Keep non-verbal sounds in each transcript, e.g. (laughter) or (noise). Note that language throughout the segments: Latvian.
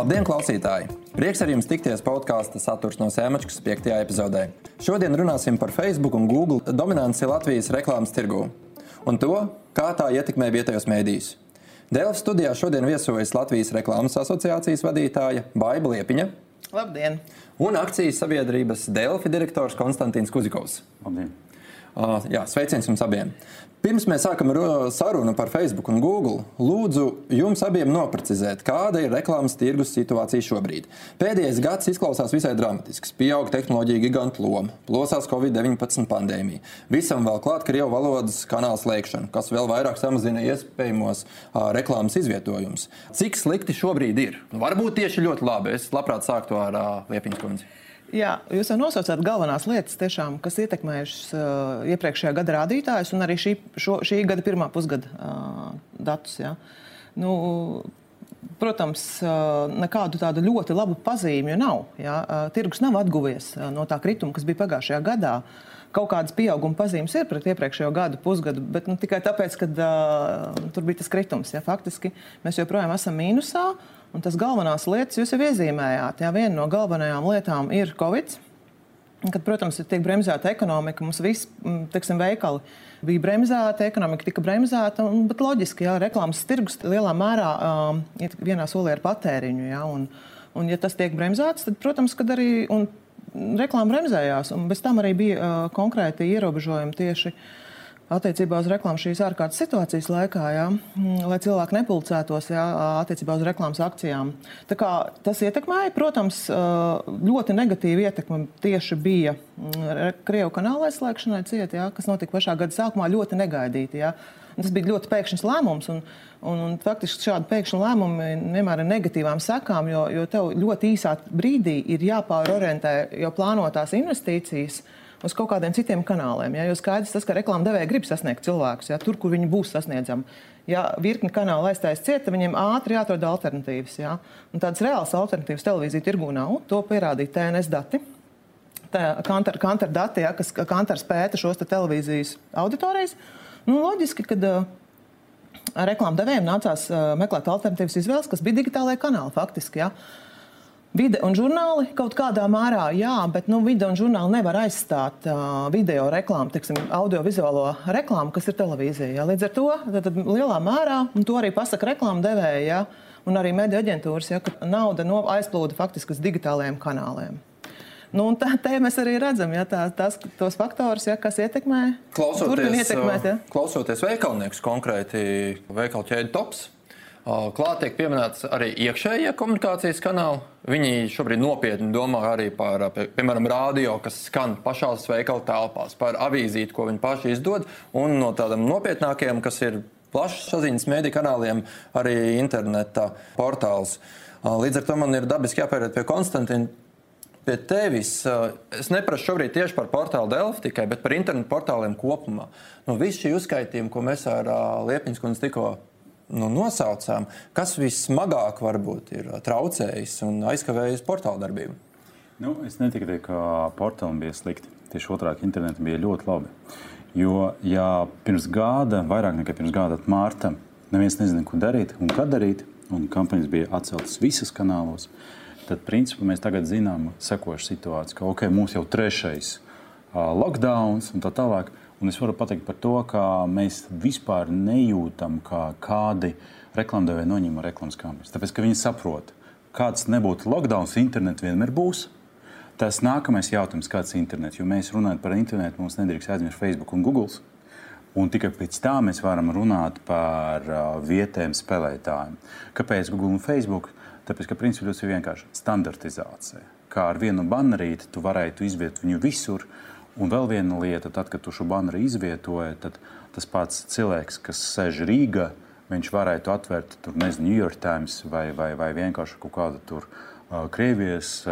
Labdien, klausītāji! Prieks ar jums tikties podkāstu saturs no Sēmačkas 5. epizodē. Šodien runāsim par Facebook un Google dominanci Latvijas reklāmas tirgū un to, kā tā ietekmē vietējos mēdījus. Dēlā studijā šodien viesojas Latvijas Reklāmas asociācijas vadītāja Baiba Liepiņa. Labdien! Un akcijas sabiedrības Delfi direktors Konstantīns Kuzikovs. Labdien! Jā, sveiciens jums abiem! Pirms mēs sākam sarunu par Facebook un Google, lūdzu jums abiem noprecizēt, kāda ir reklāmas tirgus situācija šobrīd. Pēdējais gads izklausās visai dramatisks. Pieaug tehnoloģija gigantu loma, plosās Covid-19 pandēmija. Visam vēl klāt Krievu valodas kanāla slēgšana, kas vēl vairāk samazina iespējamos uh, reklāmas izvietojumus. Cik slikti šobrīd ir? Varbūt tieši ļoti labi. Es labprāt sāktu ar Liepiņas kundzi. Jā, jūs jau nosaucāt galvenās lietas, tiešām, kas ietekmējušas uh, iepriekšējā gada rādītājus un arī šī, šo, šī gada pirmā pusgada uh, datus. Jā. Nu, protams, uh, nekādu tādu ļoti labu pazīmju nav. Jā. Uh, tirgus nav atguvies uh, no tā krituma, kas bija pagājušajā gadā. Kaut kādas pieauguma pazīmes ir pret iepriekšējo gadu, pusgadu, bet nu, tikai tāpēc, ka uh, tur bija tas kritums. Jā. Faktiski mēs joprojām esam mīnusā. Uh, Un tas galvenās lietas jūs jau iezīmējāt. Jā, viena no galvenajām lietām ir Covid. Kad, protams, tiek bremzēta ekonomika, mums viss, teiksim, veikali bija bremzēta, ekonomika tika bremzēta, un, bet loģiski, jā, reklāmas tirgus lielā mērā um, ir vienā solī ar patēriņu. Jā, un, un, ja tas tiek bremzēts, tad, protams, arī reklāma bremzējās, un bez tam arī bija uh, konkrēti ierobežojumi tieši uh, attiecībā uz reklāmu šīs ārkārtas situācijas laikā, jā, mm, lai cilvēki nepulcētos jā, attiecībā uz reklāmas akcijām. Tas ietekmēja, protams, ļoti negatīva ietekme tieši bija mm, Krievu kanāla aizslēgšanai ciet, jā, kas notika pašā gada sākumā ļoti negaidīti. Jā. Tas bija ļoti pēkšņs lēmums. Un, un, un faktiski šādi pēkšņi lēmumi vienmēr ir negatīvām sekām, jo, jo tev ļoti īsā brīdī ir jāpārorientē jau plānotās investīcijas. Uh, uz kaut kādiem citiem kanāliem. Ja? Jo skaidrs tas, ka reklāmas devēja grib sasniegt cilvēkus, ja? tur, kur viņi būs sasniedzami. Ja virkni kanāla aizstājas cieta, viņiem ātri jāatrod alternatīvas. Ja? Un tādas reālas alternatīvas televīzija tirgū nav. To pierādīja TNS dati. Kantar, kantar dati, ja, kas Kantars pēta šos te televīzijas auditorijas. Nu, loģiski, ka uh, reklāmas devējiem nācās uh, meklēt alternatīvas izvēles, kas bija digitālajā kanālā faktiski. Ja. Uh, Vide un žurnāli kaut kādā mērā, jā, bet nu, vide un žurnāli nevar aizstāt uh, video reklāmu, teiksim, audiovizuālo reklāmu, kas ir televīzijā. Līdz ar to tad, tad lielā mērā, un to arī pasaka reklāma devēja, ja, un arī mediju aģentūras, ja, ka nauda no, aizplūda faktiski uz digitālajiem kanāliem. Nu, tā, tā mēs arī redzam, ja, tā, tās, tos faktorus, ja, kas ietekmē. Klausoties, ietekmēt, ja. klausoties veikalnieks, konkrēti veikalu ķēdi tops Klāt tiek pieminēts arī iekšējie komunikācijas kanāli. Viņi šobrīd nopietni domā arī par, piemēram, radio, kas skan pašās veikala telpās, par avīzīti, ko viņi paši izdod, un no tādiem nopietnākiem, kas ir plašs saziņas mēdī kanāliem, arī interneta portāls. Līdz ar to man ir dabiski jāpēriet pie Konstantina. Pie tevis es neprasu šobrīd tieši par portālu Delfi tikai, bet par internetu portāliem kopumā. Nu, visu šī uzskaitījuma, ko mēs ar Liepiņas kundzi tikko nu, nosaucām, kas vismagāk varbūt ir traucējis un aizkavējis portāla darbību? Nu, es netiku teikt, ka portālam bija slikti. Tieši otrādi, internetam bija ļoti labi. Jo, ja pirms gada, vairāk nekā pirms gada, mārta, neviens nezina, ko darīt un kad darīt, un kampaņas bija atceltas visas kanālos, tad principā mēs tagad zinām sekošu situāciju, ka ok, mums jau trešais uh, lockdown un tā tālāk. Un es varu pateikt par to, ka mēs vispār nejūtam, kā kādi reklāmdevēji noņem reklāmas kampaņas. Tāpēc, ka viņi saprot, kāds nebūtu lockdown, internets vienmēr būs. Tas nākamais jautājums, kāds ir internets, jo mēs runājam par internetu, mums nedrīkst aizmirst Facebook un Google. Un tikai pēc tam mēs varam runāt par uh, vietējiem spēlētājiem. Kāpēc Google un Facebook? Tāpēc, ka principā ir vienkārši standartizācija. Kā ar vienu banerīti tu varētu izvietot viņu visur, uh, Un vēl viena lieta, tad, kad tu šo baneru izvietoji, tad tas pats cilvēks, kas sēž Rīgā, viņš varētu atvērt tur, nezinu, New York Times vai, vai, vai vienkārši kaut kādu tur. Krievijas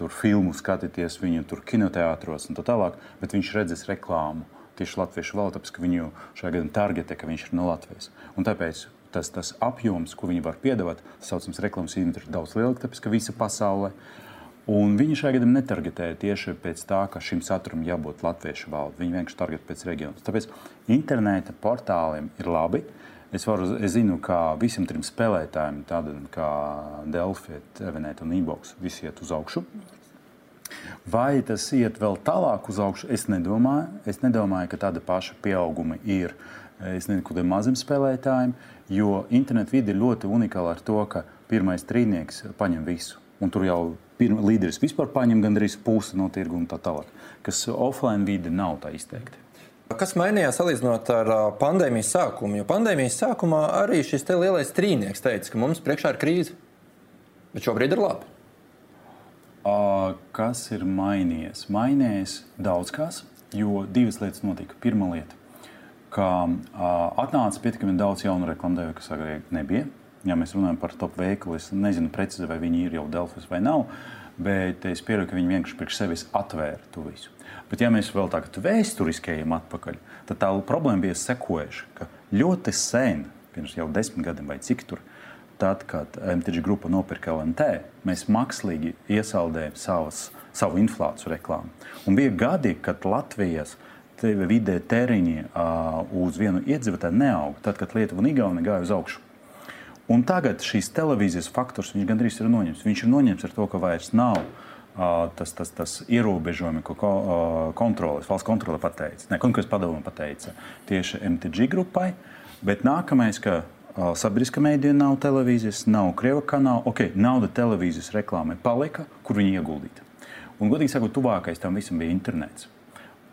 tur filmu skatīties, viņu tur kinoteātros un tā tālāk, bet viņš redzēs reklāmu tieši latviešu valodā, tāpēc ka viņu šajā gadījumā targetē, ka viņš ir no Latvijas. Un tāpēc tas, tas apjoms, ko viņi var piedāvāt, tas saucams reklāmas inventārs, ir daudz lielāks, tāpēc ka visa pasaule. Un viņi šajā gadījumā netargetēja tieši pēc tā, ka šim saturam jābūt latviešu valodā. Viņi vienkārši targetē pēc reģiona. Tāpēc interneta portāliem ir labi. Es, varu, es zinu, ka visiem trim spēlētājiem, tādiem kā Delphi, Evenēt un Inbox, visi iet uz augšu. Vai tas iet vēl tālāk uz augšu? Es nedomāju. Es nedomāju, ka tāda paša pieauguma ir nezinu, kādiem maziem spēlētājiem, jo internetu vide ir ļoti unikāla ar to, ka pirmais trīnieks paņem visu. Un tur jau pirma, līderis vispār paņem gandrīz pusi no tirgu un tā tālāk, kas offline vide nav tā izteikti. Kas mainījās salīdzinot ar pandēmijas sākumu? Jo pandēmijas sākumā arī šis lielais trīnieks teica, ka mums priekšā ir krīze. Bet šobrīd ir labi. Kas ir mainījies? Mainījies daudz kas, jo divas lietas notika. Pirmā lieta, ka atnāca pietiekami daudz jaunu reklāmdevēju, kas agrāk nebija ja mēs runājam par top veikalu, es nezinu precīzi, vai viņi ir jau Delfos vai nav. Bet es pieņemu, ka viņi vienkārši priekš sevis atvēra to visu. Bet, ja mēs vēl tagad vēsturiskajiem atpakaļ, tad tā problēma bija sekojuša, ka ļoti sen, pirms jau desmit gadiem vai cik tur, tad, kad MTG grupa nopirka LNT, mēs mākslīgi iesaldējām savas, savu inflāciju reklāmu. Un bija gadi, kad Latvijas vidē tēriņi uh, uz vienu iedzīvotāju neauga, tad, kad Lietuva un Igaunija gāja uz augšu. Un tagad šīs televīzijas faktors gandrīz ir noņemts. Viņš ir noņemts ar to, ka vairs nav uh, tas, tas, tas ierobežojumi, ko uh, kontrolis, valsts kontrole pateica, ne konkursu padome pateica tieši MTG grupai. Bet nākamais, ka uh, sabiedriskā mēdīja nav televīzijas, nav krieva kanāla, ok, nauda televīzijas reklāmai palika, kur viņi ieguldīta. Un, godīgi sakot, tuvākais tam visam bija internets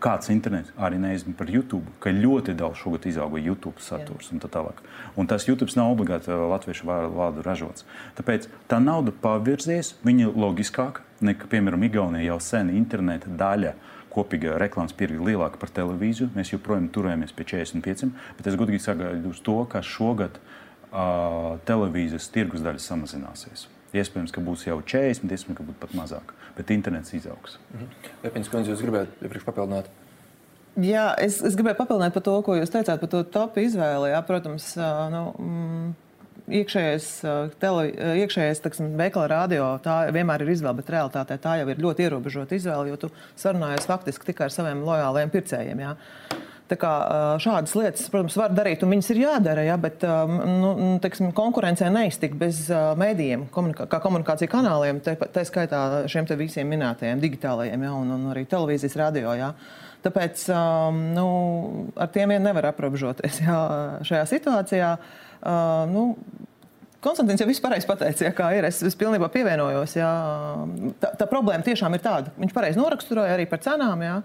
kāds internets, arī nezinu par YouTube, ka ļoti daudz šogad izauga YouTube saturs Jā. un tā tālāk. Un tas YouTube nav obligāti uh, latviešu vārdu ražots. Tāpēc tā nauda pavirzies, viņa loģiskāk nekā, piemēram, Igaunija jau sen interneta daļa. Kopīga reklāmas tirgi ir lielāka par televīziju. Mēs joprojām turējamies pie 45, bet es godīgi sagaidu to, ka šogad uh, televīzijas tirgus daļa samazināsies. Iespējams, ka būs jau 40, iespējams, ka būs pat mazāk bet internets izaugs. Epins, kundze, jūs gribētu iepriekš papildināt? Jā, es, es gribēju papildināt par to, ko jūs teicāt par to topu izvēli. Jā, protams, nu, mm, iekšējais, tele, iekšējais teksim, veikala radio tā vienmēr ir izvēle, bet realtātē tā jau ir ļoti ierobežota izvēle, jo tu sarunājies faktiski tikai ar saviem lojālajiem pircējiem. Jā. Tā kā, šādas lietas, protams, var darīt, un viņas ir jādara, ja, bet nu, teiksim, konkurencē neiztikt bez mēdījiem, komunikā, kā komunikācija kanāliem, tā skaitā šiem visiem minētajiem digitālajiem, ja, un, un arī televīzijas radio. Ja. Tāpēc nu, ar tiem vien nevar aprobežoties ja, šajā situācijā. Nu, Konstants jau vispār pateica, ja, kā ir. Es, es pilnībā pievienojos. Ja. Tā, tā problēma tiešām ir tāda. Viņš pareizi noraksturoja arī par cenām. Ja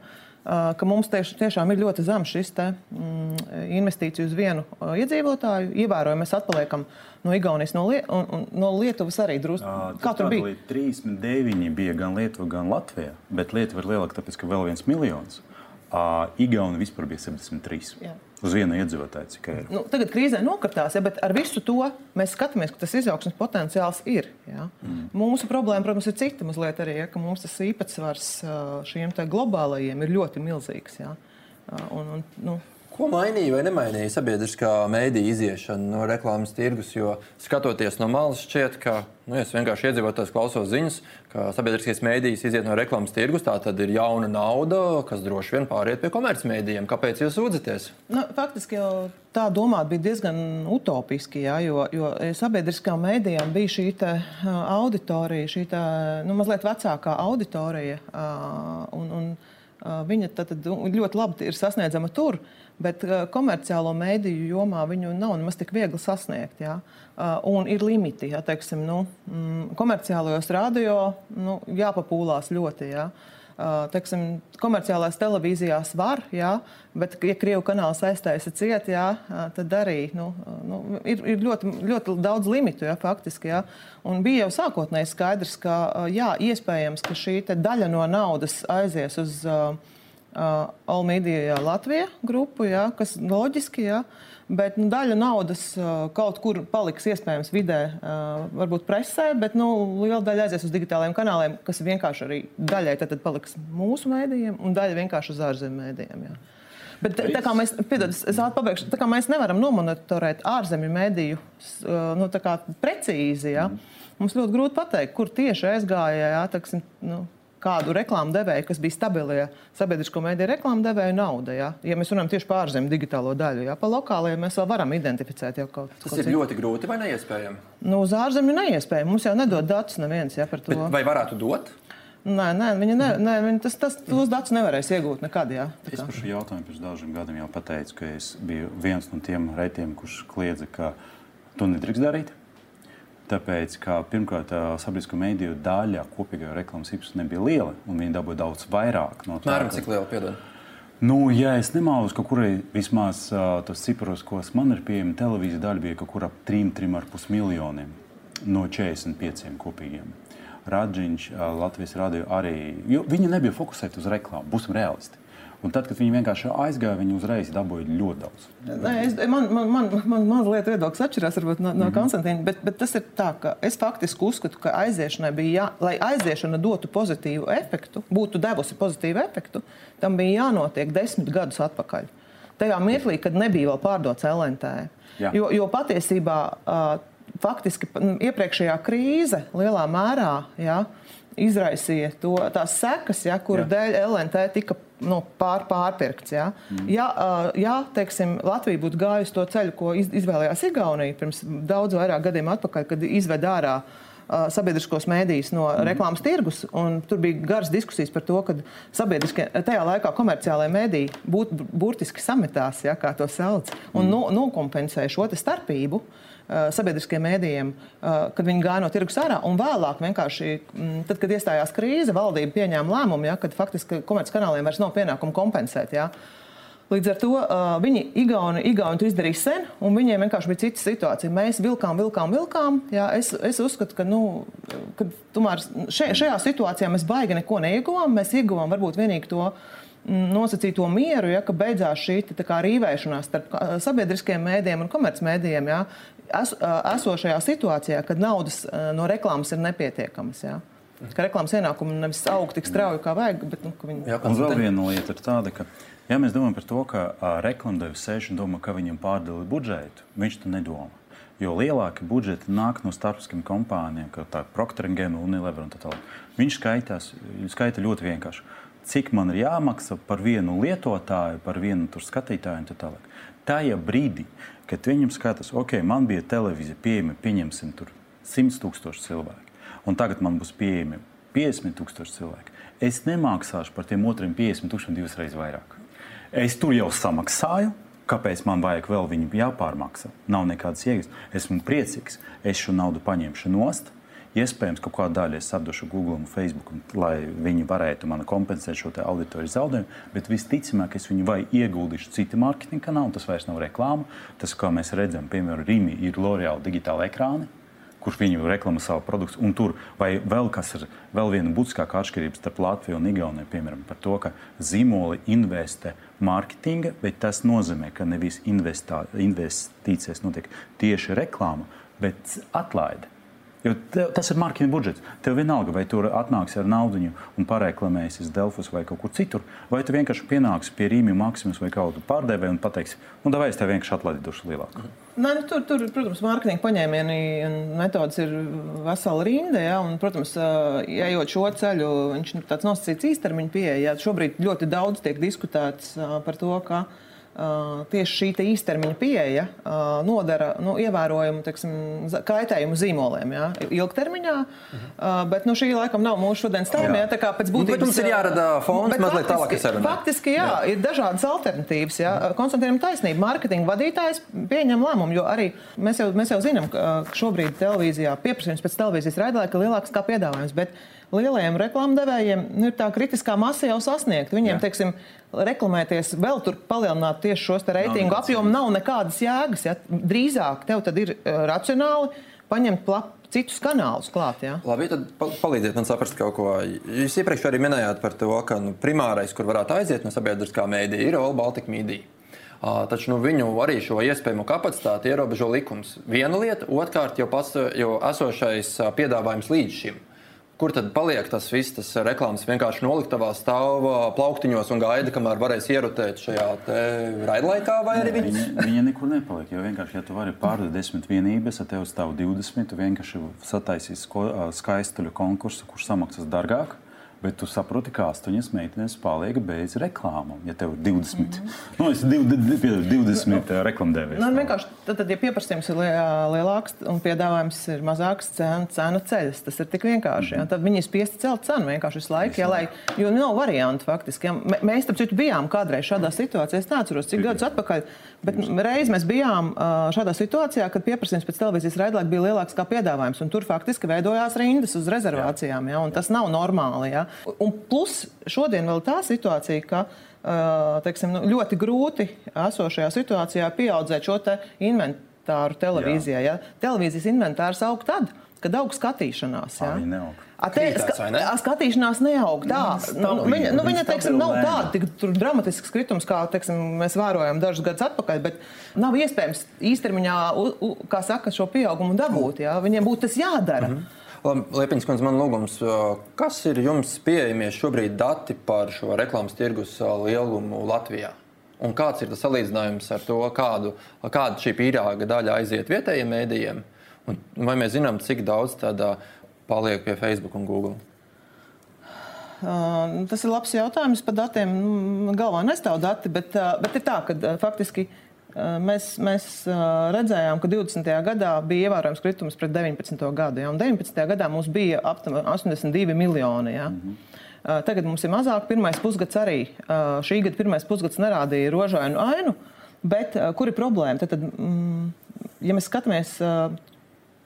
ka mums tieš, tiešām ir ļoti zems šis te, mm, investīciju uz vienu iedzīvotāju. Ievērojami mēs atpaliekam no Igaunijas, no, Lie un, un, no Lietuvas arī drusku. Kā tur bija? 39 bija gan Lietuva, gan Latvija, bet Lietuva ir lielāka, tāpēc ka vēl viens miljons. Igaunija vispār bija 73. Jā. Uz vienu iedzīvotāju tikai ir. Nu, tagad krīzē nokritās, ja, bet ar visu to mēs skatāmies, ka tas izaugsmes potenciāls ir. Ja. Mm. Mūsu problēma, protams, ir cita mazliet arī, ja, ka mums tas īpatsvars šiem globālajiem ir ļoti milzīgs. Ja. Un, un, nu, Ko mainīja vai nemainīja sabiedriskā mēdīja iziešana no reklāmas tirgus? Jo skatoties no malas, šķiet, ka nu, es vienkārši iedzīvotājs klausos ziņas, ka sabiedriskais mēdījis iziet no reklāmas tirgus. Tā tad ir jauna nauda, kas droši vien pāriet pie komercmedijiem. Kāpēc jūs sūdzaties? Nu, faktiski jau tā domāt bija diezgan utopiski, jā, jo, jo sabiedriskām mēdījām bija šī auditorija, šī tā, nu, mazliet vecākā auditorija. Un, un, Viņa tad, tad ļoti labi ir sasniedzama tur, bet komerciālo mēdīju jomā viņu nav nemaz tik viegli sasniegt. Ja? Un ir limiti. Ja, teiksim, nu, mm, komerciālajos radio nu, jāpapūlās ļoti. Ja? teiksim, komerciālās televīzijās var, jā, bet, ja krievu kanāls aiztaisa ciet, jā, tad arī nu, nu, ir, ir ļoti, ļoti daudz limitu, jā, faktiski. Jā. Un bija jau sākotnēji skaidrs, ka jā, iespējams, ka šī daļa no naudas aizies uz uh, uh, Almīdija Latvija grupu, jā, kas loģiski. Jā. Bet nu, daļa naudas uh, kaut kur paliks iespējams vidē, uh, varbūt presē, bet nu, liela daļa aizies uz digitālajiem kanāliem, kas vienkārši arī daļai paliks mūsu mēdījiem un daļa vienkārši uz ārzemju mēdījiem. Jā. Bet, tā kā mēs, piedod, es, pabeigšu, tā kā mēs nevaram nomonitorēt ārzemju mediju nu, precīzi, ja? mm. mums ļoti grūti pateikt, kur tieši aizgāja. Ja, taksim, nu, kādu reklāmu devēju, kas bija stabilie sabiedrisko mediju reklāmu devēju nauda. Ja? ja mēs runājam tieši par ārzemju digitālo daļu, ja pa lokālajiem mēs vēl varam identificēt jau kaut ko. Tas ir ļoti grūti vai neiespējami? Nu, uz ārzemju neiespējami. Mums jau nedod datus neviens ja, par to. Bet vai varētu dot? Nē, nē, viņa ne, nē viņa tas, tas, tos datus nevarēs iegūt nekad. Jā, es par šo jautājumu pirms dažiem gadiem jau pateicu, ka es biju viens no tiem reitiem, kurš kliedza, ka to nedrīkst darīt. Tāpēc, ka pirmkārt, sabiedrisko mediju daļa kopīgajā reklāmas īpašumā nebija liela, un viņi dabūja daudz vairāk no tā. Mēram, cik liela piedod? Nu, ja es nemaldos, ka kurai vismaz uh, tos ciparos, ko man ir pieejami, televīzija daļa bija kaut kur ap 3,5 miljoniem no 45 kopīgiem. Radžiņš, uh, Latvijas radio arī, jo viņi nebija fokusēti uz reklāmu, būsim realisti. Un tad, kad viņi vienkārši aizgāja, viņi uzreiz dabūja ļoti daudz. Nē, es, man, man, man, man mazliet viedoklis atšķirās varbūt, no, no mm -hmm. Konstantīna, bet, bet tas ir tā, ka es faktiski uzskatu, ka aiziešanai bija, jā, lai aiziešana dotu pozitīvu efektu, būtu devusi pozitīvu efektu, tam bija jānotiek desmit gadus atpakaļ. Tajā mirklī, kad nebija vēl pārdots LNT. Jā. Jo, jo patiesībā uh, faktiski iepriekšējā krīze lielā mērā ja, izraisīja to, tās sekas, ja, kuru Jā. dēļ LNT tika nu, pār, pārpirkts. Ja. Mm. Ja, ja teiksim, Latvija būtu gājusi to ceļu, ko izvēlējās Igaunija pirms daudz vairāk gadiem atpakaļ, kad izveda ārā sabiedriskos mēdījus no mm. reklāmas tirgus. Tur bija garas diskusijas par to, ka tajā laikā komerciālajie mēdīji būt, burtiski sametās, ja, kā to sauc, un mm. no, nokompensēja šo starpību. Uh, Uh, sabiedriskiem mēdījiem, uh, kad viņi gāja no tirgus ārā. Un vēlāk, mm, tad, kad iestājās krīze, valdība pieņēma lēmumu, ja, ka faktiski komerckanāliem vairs nav pienākumu kompensēt. Ja. Līdz ar to uh, viņi Igauni, Igauni to izdarīja sen, un viņiem vienkārši bija cita situācija. Mēs vilkām, vilkām, vilkām. Jā, es, es uzskatu, ka, nu, ka tomēr še, šajā situācijā mēs baigi neko neieguvām. Mēs ieguvām varbūt vienīgi to mm, nosacīto mieru, ja, ka beidzās šī kā, rīvēšanās starp sabiedriskiem mēdījiem un komercmedijiem. Ja, es, esošajā situācijā, kad naudas no reklāmas ir nepietiekamas. Jā. Ka reklāmas ienākumi nevis aug tik strauji, kā vajag. Bet, nu, viņi... Jā, un vēl viena lieta ir tāda, ka, ja mēs domājam par to, ka reklamdevis sēž un domā, ka viņam pārdala budžetu, viņš to nedomā. Jo lielāki budžeti nāk no starptautiskiem kompānijām, kā Procter Gamble, Unilever un tā tālāk. Viņš skaitās, skaita ļoti vienkārši. Cik man ir jāmaksā par vienu lietotāju, par vienu skatītāju un tā tālāk. Tajā brīdī, kad viņam skatās, ok, man bija televīzija pieejama, pieņemsim, tur 100 tūkstoši cilvēku, un tagad man būs pieejami 50 tūkstoši cilvēku. Es nemaksāšu par tiem otriem 50 tūkstošiem divas reizes vairāk. Es tur jau samaksāju, kāpēc man vajag vēl viņu jāpārmaksā. Nav nekādas jēgas. Esmu priecīgs, es šo naudu paņemšu nost Iespējams, ka kādu daļu es atdošu Google un Facebook, lai viņi varētu man kompensēt šo auditoriju zaudējumu, bet visticamāk, es viņu vai ieguldīšu citu mārketinga kanālu, tas vairs nav reklāma. Tas, kā mēs redzam, piemēram, Rīgā ir L'Oreal digitāla ekrāna kurš viņu reklamē savu produktu. Un tur vai vēl kas ir vēl viena būtiskākā atšķirība starp Latviju un Igauniju, piemēram, par to, ka zīmoli investē mārketinga, bet tas nozīmē, ka nevis investīcijas notiek tieši reklāma, bet atlaide. Jo tev, tas ir marķina budžets. Tev vienalga, vai tur atnāks ar naudu un pareklamēsies Delfos vai kaut kur citur, vai tu vienkārši pienāksi pie Rīgas maksimas vai kādu pārdevēju un pateiksi, nu, vai es tev vienkārši atlaidīšu lielāku. Nē, nu, tur, tur, protams, mārketinga paņēmieni un metodas ir vesela rinda. Ja, un, protams, ejot šo ceļu, viņš ir tāds nosacīts īstermiņa pieeja. Ja, šobrīd ļoti daudz tiek diskutēts par to, ka tieši šī īstermiņa pieeja nodara nu, ievērojumu teiksim, kaitējumu zīmoliem. Ja? Ilgtermiņā, mhm. bet nu, šī laikam nav mūsu šodienas tēma. Ja? Tā kā pēc būtības mums ir jārada fonds mazliet tālāk, ir. Faktiski, jā, jā, ir dažādas alternatīvas. Ja? Konstantinam taisnība, mārketinga vadītājs pieņem lēmumu, jo arī mēs jau, mēs jau zinām, ka šobrīd televīzijā pieprasījums pēc televīzijas raidlaika ir lielāks kā piedāvājums. Bet lielajiem reklāmdevējiem nu, ir tā kritiskā masa jau sasniegta. Viņiem, Jā. teiksim, reklamēties, vēl tur palielināt tieši šos reitingu apjomu, nav nekādas jēgas. Ja? Drīzāk tev tad ir uh, racionāli paņemt plap, citus kanālus klāt. Ja? Labi, tad palīdziet man saprast kaut ko. Jūs iepriekš arī minējāt par to, ka nu, primārais, kur varētu aiziet no sabiedriskā mēdīja, ir All Baltica Media. Uh, taču nu, viņu arī šo iespējamo kapacitāti ierobežo likums. Viena lieta, otrkārt, jau, pats, jau esošais piedāvājums līdz šim. Kur tad paliek tas viss, tas reklāmas vienkārši noliktavā stāv plauktiņos un gaida, kamēr varēs ierotēt šajā raidlaikā, vai arī viņi? Viņa, viņa nekur nepaliek, jo vienkārši, ja tu vari pārdot desmit vienības, tad tev stāv 20, tu vienkārši sataisīsi skaistuļu konkursu, kurš samaksās dārgāk. Bet tu saproti, ka astoņas meitenes paliek bez reklāmām. Ja tev ir 20, mm -hmm. nu, es 20, 20 nu, reklamdevējs. Nu, vienkārši tad, tad, ja pieprasījums ir lielāks un piedāvājums ir mazāks, cena, cena ceļas. Tas ir tik vienkārši. Mm -hmm. Tad viņi spiesti celt cenu vienkārši visu laiku, ja, lai, jo nav variantu faktiski. Ja. Mēs tam citu bijām kādreiz šādā situācijā. Es neatceros, cik gadus atpakaļ. Bet reiz mēs bijām šādā situācijā, kad pieprasījums pēc televīzijas raidlaika bija lielāks kā piedāvājums. Tur faktiski veidojās rindas uz rezervācijām. Ja, tas nav normāli. Ja. Un plus šodien vēl tā situācija, ka teiksim, nu, ļoti grūti esošajā situācijā pieaudzēt šo te inventāru televīzijā. Ja. Televīzijas inventārs aug tad, kad aug skatīšanās. Ja. A, ska, skatīšanās neaug tā. Nu, nu, viņa nu, viņa teiksim, nav tāda tik dramatisks kritums, kā teiksim, mēs vērojam dažus gadus atpakaļ, bet nav iespējams īstermiņā, kā saka, šo pieaugumu dabūt. Ja? Viņiem būtu tas jādara. Mm -hmm. Liepiņas kundze, man lūgums, kas ir jums pieejamie šobrīd dati par šo reklāmas tirgus lielumu Latvijā? Un kāds ir tas salīdzinājums ar to, kādu, kāda šī pīrāga daļa aiziet vietējiem mēdījiem? Un vai mēs zinām, cik daudz tādā paliek pie Facebook un Google? Uh, tas ir labs jautājums par datiem. Nu, galvā nestāv dati, bet, uh, bet ir tā, ka uh, faktiski uh, Mēs, mēs redzējām, ka 20. gadā bija ievērojams kritums pret 19. gadu. Ja? 19. gadā mums bija aptuveni 82 miljoni. Ja? Mm -hmm. Tagad mums ir mazāk. Pirmais pusgads arī šī gada pirmais pusgads nerādīja rožainu ainu. Bet kur ir problēma? Tad, tad, mm, ja mēs skatāmies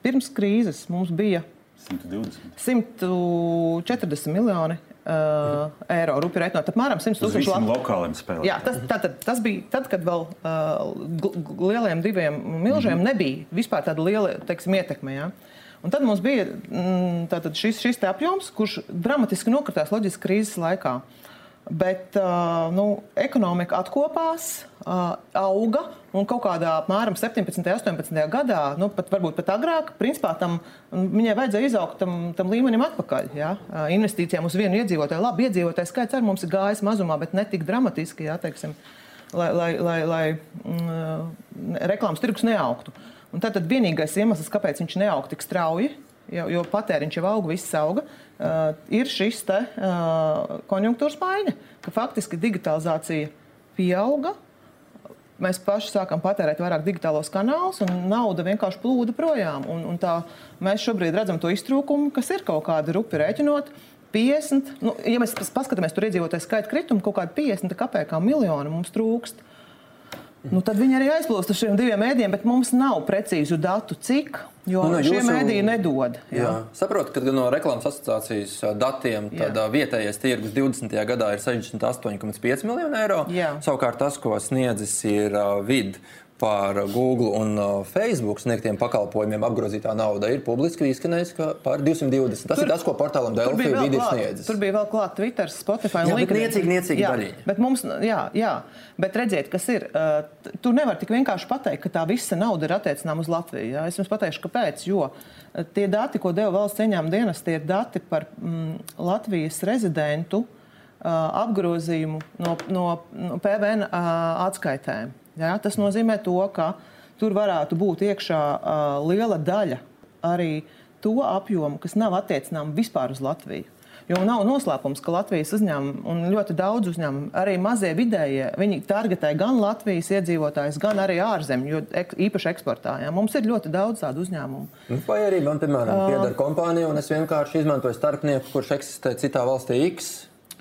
pirms krīzes, mums bija 120. 140 miljoni uh, eiro rupi reiķinot apmēram 100 tūkstoši latu. lokāliem spēlēm. Jā, tas, tātad, tas bija tad, kad vēl uh, lieliem diviem milžiem mm -hmm. nebija vispār tāda liela teiksim, ietekme. Ja? Un tad mums bija mm, šis, šis apjoms, kurš dramatiski nokritās loģiski krīzes laikā. Uh, Bet nu, ekonomika atkopās, auga un kaut kādā apmēram 17, 18 gadā, nu, pat varbūt pat agrāk, principā tam viņai vajadzēja izaugt tam, tam līmenim atpakaļ. Ja? Investīcijām uz vienu iedzīvotāju. Labi, iedzīvotāju skaits arī mums ir gājis mazumā, bet ne tik dramatiski, ja, teiksim, lai, lai, lai, lai mm, reklāmas tirgus neaugtu. Un tad, tad vienīgais iemesls, kāpēc viņš neaug tik strauji, jo, jo patēriņš jau auga, viss auga, uh, ir šis te, uh, konjunktūras maiņa, ka faktiski digitalizācija pieauga. Mēs paši sākam patērēt vairāk digitālos kanālus, un nauda vienkārši plūda projām. Un, un tā, mēs šobrīd redzam to iztrūkumu, kas ir kaut kāda rupi rēķinot. 50, nu, ja mēs paskatāmies tur iedzīvotāju skaitu kritumu, kaut kāda 50 kapekā miljonu mums trūkst. Uh, Nu, tad viņi arī aizplūst uz šiem diviem mēdījiem, bet mums nav precīzu datu, cik. Jo nu, šie jūsu... mēdīji nedod. Jā. Jā. Saprotu, ka no reklāmas asociācijas datiem vietējais tirgus 20. gadā ir 68,5 miljoni eiro. Jā. Savukārt tas, ko sniedzis, ir vidi par Google un uh, Facebook sniegtiem pakalpojumiem apgrozītā nauda ir publiski izskanējusi par 220. Tas tur, ir tas, ko portālam vidi ir sniedzis. Tur bija vēl klāt Twitter, Spotify un LinkedIn. Niecīgi, niecīgi jā. Bet mums, jā, jā, bet redziet, kas ir, uh, tu nevar tik vienkārši pateikt, ka tā visa nauda ir attiecināma uz Latviju. Jā. Es jums pateikšu, kāpēc, jo uh, tie dati, ko deva valsts ieņēmuma dienas, tie ir dati par mm, Latvijas rezidentu uh, apgrozījumu no, no, no PVN uh, atskaitēm. Ja? Tas nozīmē, to, ka tur varētu būt iekšā uh, liela daļa arī to apjomu, kas nav attiecināms vispār uz Latviju. Jo nav noslēpums, ka Latvijas uzņēmumi un ļoti daudz uzņēmumu, arī mazie vidējie, viņi targetē gan Latvijas iedzīvotājus, gan arī ārzemju, jo ek, īpaši eksportā. Ja? Mums ir ļoti daudz tādu uzņēmumu. Nu, vai arī man, piemēram, pieder kompānija, un es vienkārši izmantoju starpnieku, kurš eksistē citā valstī X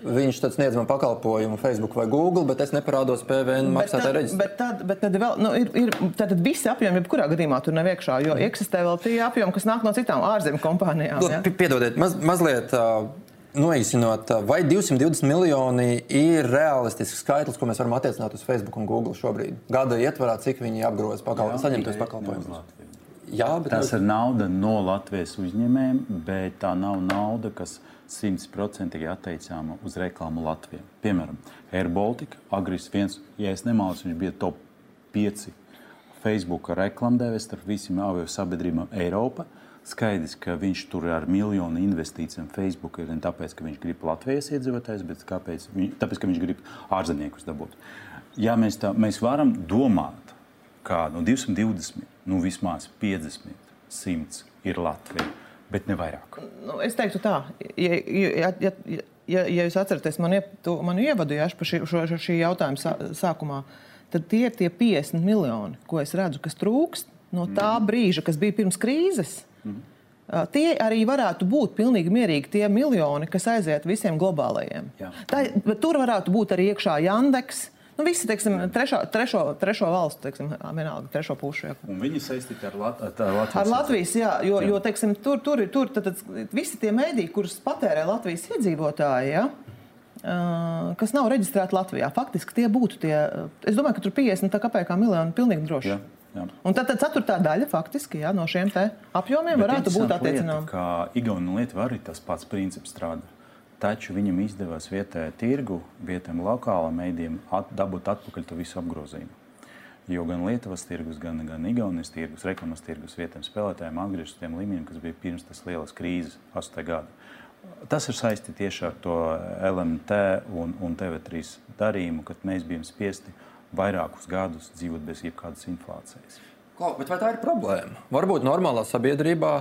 Viņš tad sniedz man pakalpojumu Facebook vai Google, bet es neparādos PVN maksātāju reģistrā. Bet tad, bet tad vēl nu, ir, ir tad visi apjomi, jebkurā gadījumā tur nav iekšā, jo mm. eksistē vēl tie apjomi, kas nāk no citām ārzemju kompānijām. Ja? Piedodiet, maz, mazliet. Uh, Noīsinot, vai 220 miljoni ir realistisks skaitlis, ko mēs varam attiecināt uz Facebook un Google šobrīd? Gada ietvarā, cik viņi apgroza pakalpojumus, saņemtos pakalpojumus. Jā, bet tas ir nauda no Latvijas uzņēmējiem, bet tā nav nauda, kas ir simtprocentīgi atteicāma uz reklāmu Latvijā. Piemēram, Air Baltica, Agris 1, ja es nemaldos, viņš bija top 5 Facebook reklāmdevēs starp visiem avio sabiedrībām Eiropā. Skaidrs, ka viņš tur ar miljonu investīcijām Facebook ir ne tāpēc, ka viņš grib Latvijas iedzīvotājus, bet kāpēc, tāpēc, ka viņš grib ārzemniekus dabūt. Ja mēs, tā, mēs varam domāt, ka no 220, nu vismaz 50, 100 ir Latvija, bet ne vairāk. Nu, es teiktu tā, ja, ja, ja, ja, ja jūs atceraties manu, manu ievadu ja, par šī, šo, šī jautājuma sākumā, tad tie ir tie 50 miljoni, ko es redzu, kas trūkst no tā mm. brīža, kas bija pirms krīzes. Mm. Tie arī varētu būt pilnīgi mierīgi tie miljoni, kas aiziet visiem globālajiem. Tā, tur varētu būt arī iekšā Jandeks. Nu, visi, teiksim, trešo, trešo, trešo valstu, teiksim, vienalga, trešo pušu. Jā. Un viņi saistīti ar, Lat ar Latvijas. Ar Latvijas, jā, jo, jā. jo teiksim, tur, tur, tur tad, tad, visi tie mēdī, kurus patērē Latvijas iedzīvotāji, jā, kas nav reģistrēti Latvijā, faktiski tie būtu tie, es domāju, ka tur 50 kā miljoni pilnīgi droši. Jā. Jā. Un tad, tad ceturtā daļa faktiski jā, no šiem apjomiem Bet varētu būt attiecināma. Kā Igaunija Lietuva arī tas pats princips strādā. Taču viņam izdevās vietējā tirgu, vietējiem lokālām mēdījiem at, dabūt atpakaļ to visu apgrozījumu. Jo gan Lietuvas tirgus, gan, gan Igaunijas tirgus, reklamas tirgus vietējiem spēlētājiem atgriežas tiem līmeņiem, kas bija pirms tas lielas krīzes, 8. gada. Tas ir saistīts tieši ar to LMT un, un TV3 darījumu, kad mēs bijām spiesti vairākus gadus dzīvot bez jebkādas inflācijas. Klau, bet vai tā ir problēma? Varbūt normālā sabiedrībā,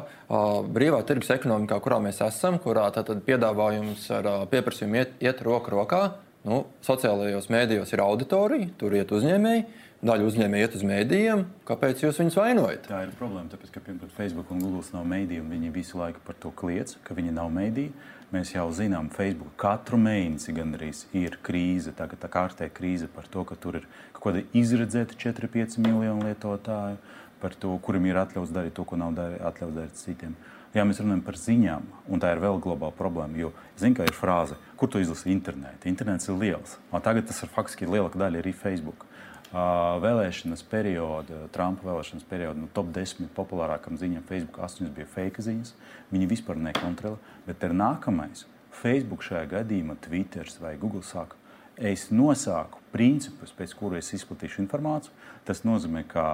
brīvā tirgus ekonomikā, kurā mēs esam, kurā piedāvājums ar pieprasījumu iet, iet roku rokā, nu, sociālajos mēdījos ir auditorija, tur iet uzņēmēji. Daļa uzņēmēji iet uz mēdījiem. Kāpēc jūs viņus vainojat? Tā ir problēma. Tāpēc, ka pirmkārt, Facebook un Google nav mēdīji, un viņi visu laiku par to kliedz, ka viņi nav mēdīji. Mēs jau zinām, Facebook katru mēnesi gandrīz ir krīze, tā, tā kārtēja krīze par to, ka tur ir kaut kāda izredzēta 4-5 miljonu lietotāju, par to, kurim ir atļauts darīt to, ko nav darīt, atļauts darīt citiem. Jā, mēs runājam par ziņām, un tā ir vēl globāla problēma. Jo, zinu, ka ir frāze, kur to izlasīt internetā. Internets ir liels, tagad tas ir faktiski lielāka daļa arī Facebook. Vēlēšanas perioda, Trumpa vēlēšanas perioda, no nu, top 10 populārākām ziņām Facebook 8 bija fake ziņas. Viņi vispār nekontrolē. Bet ir nākamais. Facebook šajā gadījumā, Twitter vai Google saka, es nosāku principus, pēc kuriem es izplatīšu informāciju. Tas nozīmē, ka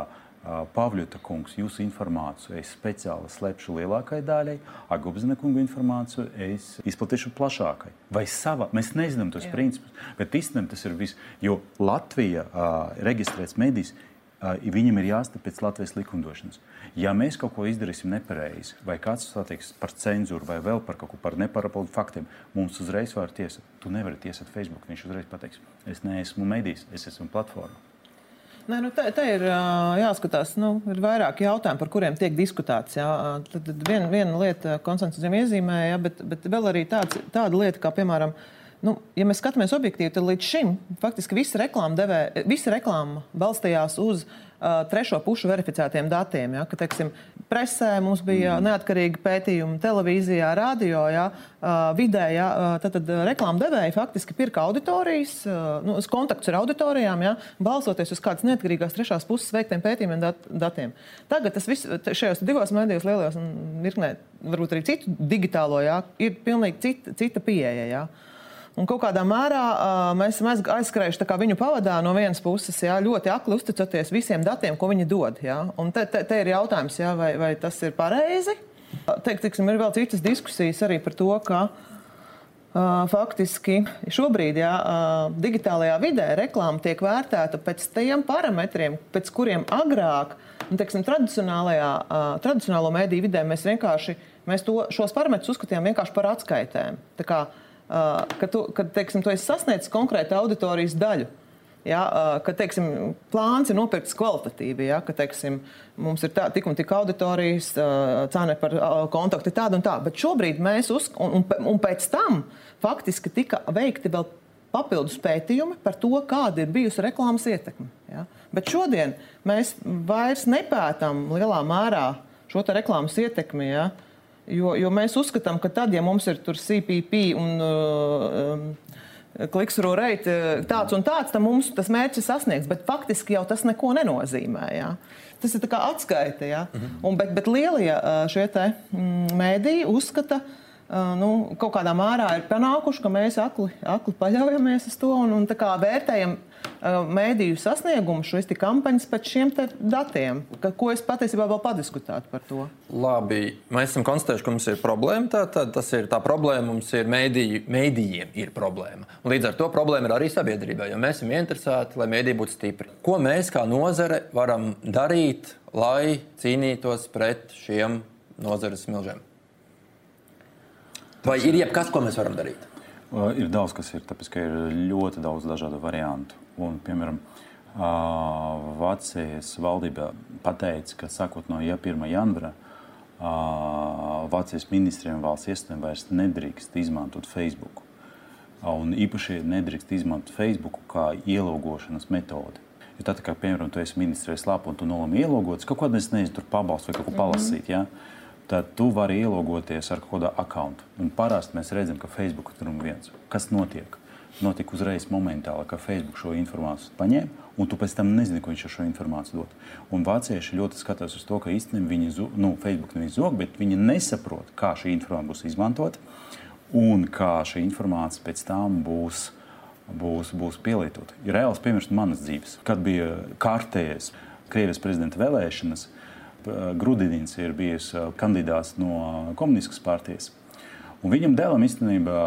Pāvļota kungs, jūsu informāciju es speciāli slēpšu lielākajai daļai, Agubzina kunga informāciju es izplatīšu plašākai. Vai sava, mēs nezinām tos Jā. principus, bet īstenībā tas ir viss, jo Latvija uh, reģistrēts medijs, uh, viņam ir jāstāv pēc Latvijas likumdošanas. Ja mēs kaut ko izdarīsim nepareizi, vai kāds sateiks par cenzūru, vai vēl par kaut ko par neparapotu faktiem, mums uzreiz var tiesāt. Tu nevari tiesāt Facebook. Viņš uzreiz pateiks, es neesmu medijs, es esmu platforma. Nē, nu, te, te ir jāskatās, nu, ir vairāki jautājumi, par kuriem tiek diskutēts. Jā. Tad, tad viena, viena lieta Konstants jau iezīmēja, bet, bet vēl arī tāds, tāda lieta, kā piemēram, nu, ja mēs skatāmies objektīvi, tad līdz šim faktiski visa reklāma, devē, visa reklāma balstījās uz uh, trešo pušu verificētiem datiem. Ja, ka, teiksim, presē mums bija mm. neatkarīgi pētījumi, televīzijā, radio, ja, vidē. Ja, tad, tad reklāmas devēji faktiski pirka auditorijas, nu, kontaktus ar auditorijām, ja, balsoties uz kādas neatkarīgās trešās puses veiktiem pētījumiem, dat, datiem. Tagad tas viss šajos divos medijos, lielajos un virknē, varbūt arī citu digitālo, ja, ir pilnīgi cita, cita pieeja. Ja. Un kaut kādā mērā uh, mēs esam aizskrējuši viņu pavadā no vienas puses, jā, ļoti akli uzticoties visiem datiem, ko viņi dod. Jā. Un te, te, te ir jautājums, jā, vai, vai tas ir pareizi. Teikt, tiksim, ir vēl citas diskusijas arī par to, ka uh, faktiski šobrīd jā, uh, digitālajā vidē reklāma tiek vērtēta pēc tiem parametriem, pēc kuriem agrāk, nu, teiksim, tradicionālajā, uh, tradicionālo mēdīju vidē mēs vienkārši mēs to, šos parametrus uzskatījām vienkārši par atskaitēm. Tā kā, uh, ka tu, kad, teiksim, tu esi sasniedzis konkrētu auditorijas daļu. Ja, ka teiksim, plāns ir nopirkts kvalitatīvi, ja, ka teiksim, mums ir tā, tik un tik auditorijas, cena par kontaktu tāda un tā. Bet šobrīd mēs uz, un, un, un pēc tam faktiski tika veikti vēl papildus pētījumi par to, kāda ir bijusi reklāmas ietekme. Ja. Bet šodien mēs vairs nepētām lielā mērā šo reklāmas ietekmi. Ja. Uh, Jo, jo mēs uzskatām, ka tad, ja mums ir CPP un uh, um, kliksuru reiti tāds un tāds, tad mums tas mērķis ir sasniegts. Bet faktiski jau tas neko nenozīmē. Jā. Tas ir kā atskaite. Ja? Mhm. Un, bet, bet lielie uh, šie te, mm, mēdīji uzskata, uh, nu, kaut kādā mērā ir panākuši, ka mēs akli, akli paļaujamies uz to un, un vērtējam mēdīju sasniegumu, šīs kampaņas pēc šiem datiem, ka, ko es patiesībā vēl padiskutētu par to. Labi, mēs esam konstatējuši, ka mums ir problēma. Tā, tā, tas ir tā problēma, mums ir mēdīju, mēdījiem ir problēma. Un līdz ar to problēma ir arī sabiedrībai, jo mēs esam interesēti, lai mēdīji būtu stipri. Ko mēs kā nozare varam darīt, lai cīnītos pret šiem nozares milžiem? Vai ir jebkas, ko mēs varam darīt? Ir daudz, kas ir, tāpēc, ka ir ļoti daudz dažādu variantu. Un, piemēram, Vācijas valdība pateica, ka sākot no 1. janvāra Vācijas ministriem valsts iestādēm vairs nedrīkst izmantot Facebook. Un īpaši nedrīkst izmantot Facebook kā ielogošanas metodi. Jo tad, kā piemēram, tu esi ministrijas lapā un tu nolēmi ielogoties, kaut kādā nezinu, tur pabalstu vai kaut ko palasīt. Mm -hmm. ja? tad tu vari ielogoties ar kaut kādu kontu. Parasti mēs redzam, ka Facebook ir viens. Kas notiek? Notika uzreiz momentāli, ka Facebook šo informāciju paņēma, un tu pēc tam nezini, ko viņš ar šo informāciju dod. Un vācieši ļoti skatās uz to, ka īstenībā viņi, nu, Facebook nevis zog, bet viņi nesaprot, kā šī informācija būs izmantota un kā šī informācija pēc tam būs. Būs, būs pielietota. Ir reāls piemērs manas dzīves, kad bija kārtējies Krievijas prezidenta vēlēšanas. Grudinins ir bijis kandidāts no komunistiskas partijas. Un viņam dēlam īstenībā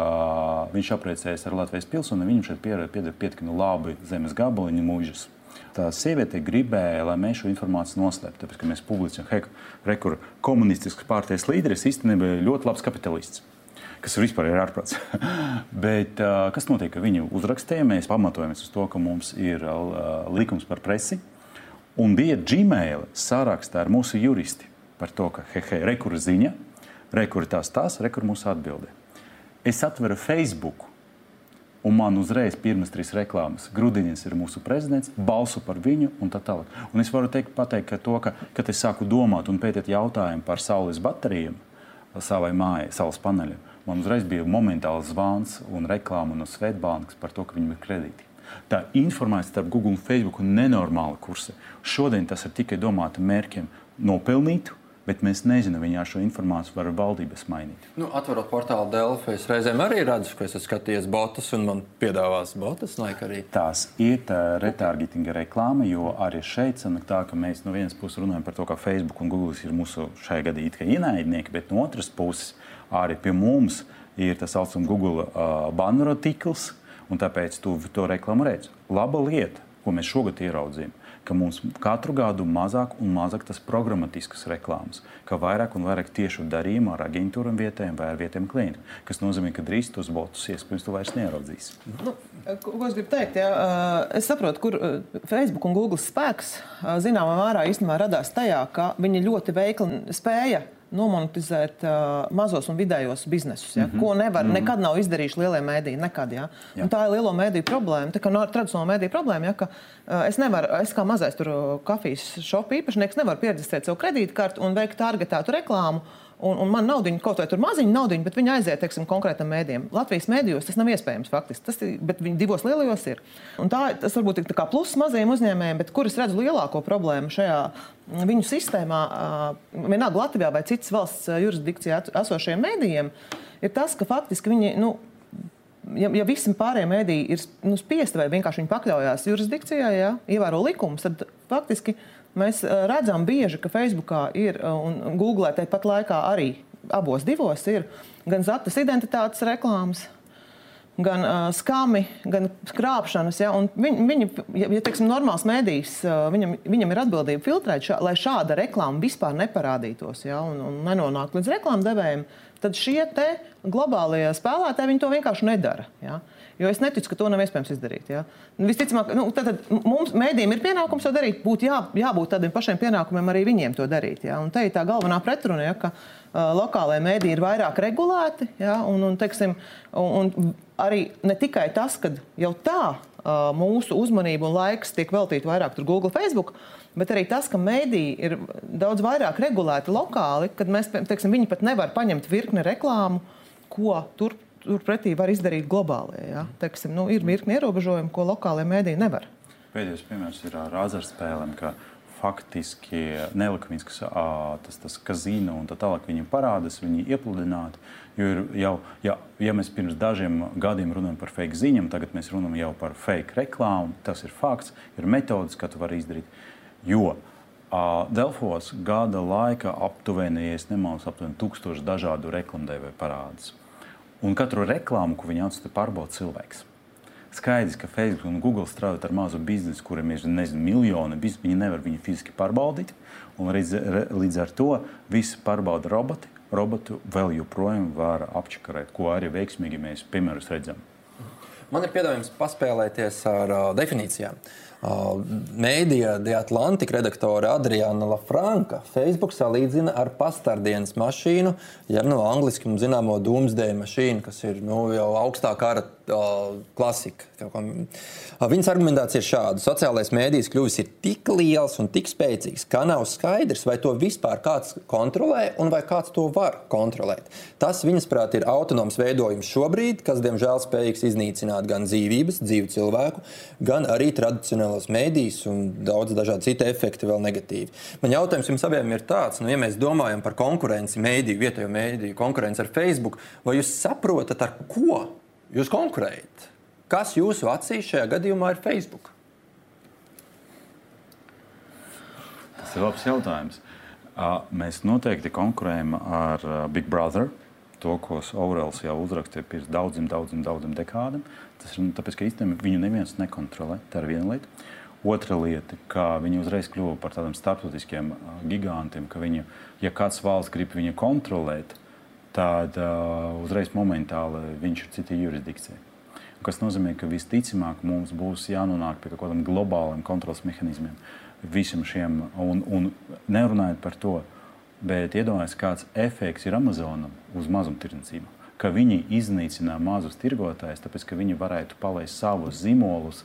viņš apprecējās ar Latvijas pilsoni, viņam šeit pieder pietiekami labi zemes gabaliņu mūžus. Tā sieviete gribēja, lai mēs šo informāciju noslēptu, tāpēc, ka mēs publicējam, ka rekur komunistiskas partijas līderis īstenībā ir ļoti labs kapitalists kas vispār ir ārprāts. (laughs) Bet uh, kas notiek? Viņu uzrakstīja, mēs pamatojamies uz to, ka mums ir uh, likums par presi, Un bija Gmail sarakstā ar mūsu juristi par to, ka hehe, rekur ziņa, rekur tās tās, rekur mūsu atbilde. Es atveru Facebook, un man uzreiz pirmas trīs reklāmas. Grudiniņš ir mūsu prezidents, balsu par viņu un tā tālāk. Un es varu teikt, pateikt, ka to, ka, kad es sāku domāt un pētīt jautājumu par saules baterijām savai mājai, saules paneļiem, man uzreiz bija momentāls zvans un reklāma no Svetbānkas par to, ka viņiem ir kredīti. Tā informācija starp Google un Facebook ir nenormāla kursa. Šodien tas ir tikai domāta mērķiem nopelnīt, bet mēs nezinām, viņā šo informāciju var valdības mainīt. Nu, atverot portālu Delfi, es reizēm arī redzu, ka esmu skatījies botus un man piedāvās botus. Arī. Tās ir tā retargetinga reklāma, jo arī šeit sanāk tā, ka mēs no vienas puses runājam par to, ka Facebook un Google ir mūsu šajā gadījumā ienaidnieki, bet no otras puses arī pie mums ir tas saucamais Google uh, banner tīkls, un tāpēc tu to reklāmu redzi. Laba lieta, ko mēs šogad ieraudzījām, ka mums katru gadu mazāk un mazāk tas programmatiskas reklāmas, ka vairāk un vairāk tiešu darījumu ar aģentūram vietējiem vai ar vietējiem klientiem, kas nozīmē, ka drīz tos botus iespējams tu vairs neieraudzīs. Nu, ko es gribu teikt? Jā, es saprotu, kur Facebook un Google spēks zināmā mērā īstenībā radās tajā, ka viņi ļoti veikli spēja nomonetizēt uh, mazos un vidējos biznesus, ja, mm -hmm. ko nevar, mm -hmm. nekad nav izdarījuši lielie mēdīji. Nekad, ja. Tā ir lielo mēdīju problēma. Tā kā no tradicionāla mēdīja problēma, ja, ka uh, es nevaru, es kā mazais tur kafijas šopu īpašnieks, nevaru pieredzēt savu kredītkarti un veikt targetētu reklāmu. Un, un man naudiņa, kaut vai tur maziņa naudiņa, bet viņi aiziet teiksim, konkrētam mēdījam. Latvijas mēdījos tas nav iespējams faktiski, tas ir, bet viņi divos lielajos ir. Un tā, tas varbūt ir pluss mazajiem uzņēmējiem, bet kur es redzu lielāko problēmu šajā viņu sistēmā, vienalga Latvijā vai citas valsts jurisdikcijā esošiem mēdījiem, ir tas, ka faktiski viņi. Nu, ja, ja visi pārējie mēdīji ir nu, spiesti vai vienkārši viņi pakļaujas jurisdikcijai, ja, ievēro likumus, tad faktiski mēs redzam bieži, ka Facebookā ir un Google tāpat laikā arī abos divos ir gan zatas identitātes reklāmas, gan uh, skami, gan krāpšanas. Ja? Viņ, viņi, ja, ja teiksim, normāls mēdījis, uh, viņam, viņam ir atbildība filtrēt, šā, lai šāda reklāma vispār neparādītos ja? un, un nenonāktu līdz reklāmdevējiem, tad šie globālie spēlētāji to vienkārši nedara. Ja? Jo es neticu, ka to nav iespējams izdarīt. Ja? Visticamāk, nu, tad, tad mums mēdījiem ir pienākums to darīt. Būtu jā, jābūt tādiem pašiem pienākumiem arī viņiem to darīt. Ja? Un te ir tā galvenā pretruna, ja, ka uh, lokālajie mēdīji ir vairāk regulēti. Ja? Un, un, teiksim, un, un arī ne tikai tas, ka jau tā mūsu uzmanība un laiks tiek veltīta vairāk Google, Facebook. Bet arī tas, ka mēdīji ir daudz vairāk regulēti lokāli, kad mēs, teiksim, viņi pat nevar paņemt virkni reklāmu, ko tur turpretī var izdarīt globālie. Ja? Teiksim, nu, ir virkni ierobežojumi, ko lokālajie mēdīji nevar. Pēdējais piemērs ir ar azartspēlēm, ka faktiski nelikumīgs tas, tas kazino un tā tālāk viņiem parādās, viņi iepludināti. Jo jau, ja, ja mēs pirms dažiem gadiem runājam par fake ziņām, tagad mēs runājam jau par fake reklāmu. Tas ir fakts, ir metodas, kā to var izdarīt. Jo uh, Delfos gada laikā aptuveni, ja nemaldos, aptuveni tūkstoši dažādu reklamdevēju parādās. Un katru reklāmu, ko viņi atstāja, pārbauda cilvēks. Skaidrs, ka Facebook un Google strādā ar mazu biznesu, kuriem ir nezinu, miljoni, viņi nevar viņu fiziski pārbaudīt. Līdz, līdz ar to visu pārbauda roboti, robotu vēl joprojām var apčakarēt, ko arī veiksmīgi mēs piemērus redzam. Man ir piedāvājums paspēlēties ar uh, definīcijām. Uh, Mēdīja De Atlantika redaktore Adriana Lafranka Facebook salīdzina ar pastardienas mašīnu, jeb no angliski mums zināmo Doomsday mašīnu, kas ir nu, jau augstā kara klasika. Viņas argumentācija ir šāda. Sociālais mēdījis kļuvis tik liels un tik spēcīgs, ka nav skaidrs, vai to vispār kāds kontrolē un vai kāds to var kontrolēt. Tas, viņas prāt, ir autonoms veidojums šobrīd, kas, diemžēl, spējīgs iznīcināt gan dzīvības, dzīvu cilvēku, gan arī tradicionālos mēdījus un daudz dažādu citu efektu vēl negatīvi. Man jautājums jums abiem ir tāds, nu, ja mēs domājam par konkurenci mēdīju, vietējo mēdīju, konkurenci ar Facebook, vai jūs saprotat, ar ko jūs konkurējat? Kas jūsu acīs šajā gadījumā ir Facebook? Tas ir labs jautājums. Mēs noteikti konkurējam ar Big Brother, to, ko Aurēls jau uzrakstīja pirms daudziem, daudziem, daudziem dekādiem. Tas ir tāpēc, ka īstenībā viņu neviens nekontrolē. Tā ir viena lieta. Otra lieta, ka viņi uzreiz kļuva par tādiem starptautiskiem gigantiem, ka viņi, ja kāds valsts grib viņu kontrolēt, tad uh, uzreiz momentāli viņš ir citā jurisdikcijā kas nozīmē, ka visticamāk mums būs jānonāk pie kaut kādiem globāliem kontrols mehānismiem visam šiem, un, un nerunājot par to, bet iedomājieties, kāds efekts ir Amazonam uz mazumtirdzniecību. Ka viņi iznīcina mazus tirgotājus, tāpēc ka viņi varētu palaist savus zīmolus,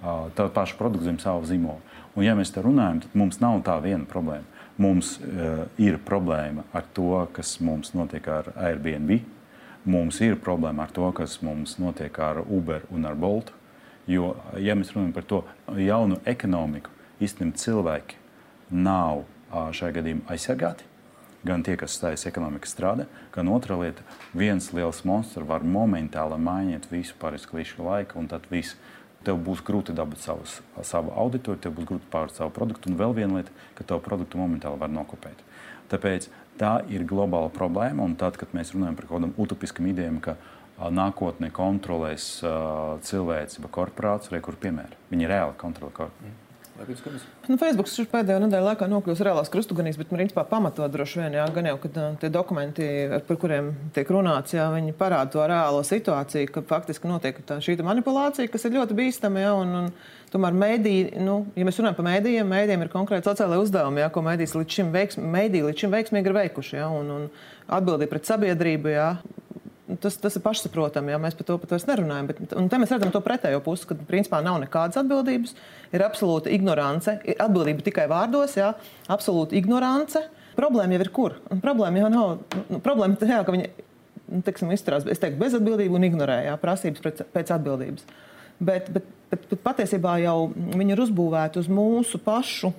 tādu pašu produktu zem savu zīmolu. Un, ja mēs te runājam, tad mums nav tā viena problēma. Mums uh, ir problēma ar to, kas mums notiek ar Airbnb, Mums ir problēma ar to, kas mums notiek ar Uber un ar Bolt. Jo, ja mēs runājam par to jaunu ekonomiku, īstenībā cilvēki nav šajā gadījumā aizsargāti. Gan tie, kas stājas ekonomikā strādā, gan otra lieta, viens liels monstrs var momentāli mainīt visu pāris klīšu laiku, un tad viss tev būs grūti dabūt savus, savu auditoriju, tev būs grūti pārdot savu produktu. Un vēl viena lieta, ka tavu produktu momentāli var nokopēt. Tāpēc tā ir globāla problēma. Un tad, kad mēs runājam par kaut kādām utopiskām idejām, ka nākotnē kontrolēs cilvēks vai korporācija, kur piemēra viņi reāli kontrolē korporāciju. Nu, Facebook pēdējā nedēļā laikā nokļūst reālās krustugunīs, bet principā pamatot droši vien, jā, gan jau, ka tie dokumenti, par kuriem tiek runāts, jā, viņi parāda to reālo situāciju, ka faktiski notiek tā, šī manipulācija, kas ir ļoti bīstama. Jā, un, un, Tomēr mēdī, nu, ja mēs runājam par mēdījiem, mēdījiem ir konkrēti sociālai uzdevumi, jā, ko mēdīs līdz šim, veiks, mēdī līdz šim veiksmīgi ir veikuši. Jā, un, un atbildība pret sabiedrību, jā, tas, tas ir pašsaprotami, ja mēs par to pat vairs nerunājam. Bet, un te mēs redzam to pretējo pusi, ka principā nav nekādas atbildības, ir absolūta ignorance, ir atbildība tikai vārdos, jā, absolūta ignorance. Problēma jau ir kur? Un problēma jau nav. Nu, problēma ir tā, ka viņi nu, teiksim, izturās teiktu, bezatbildīgi un ignorē jā, prasības pēc, pēc atbildības. Bet, bet, bet, bet patiesībā jau viņi ir uzbūvēti uz mūsu pašu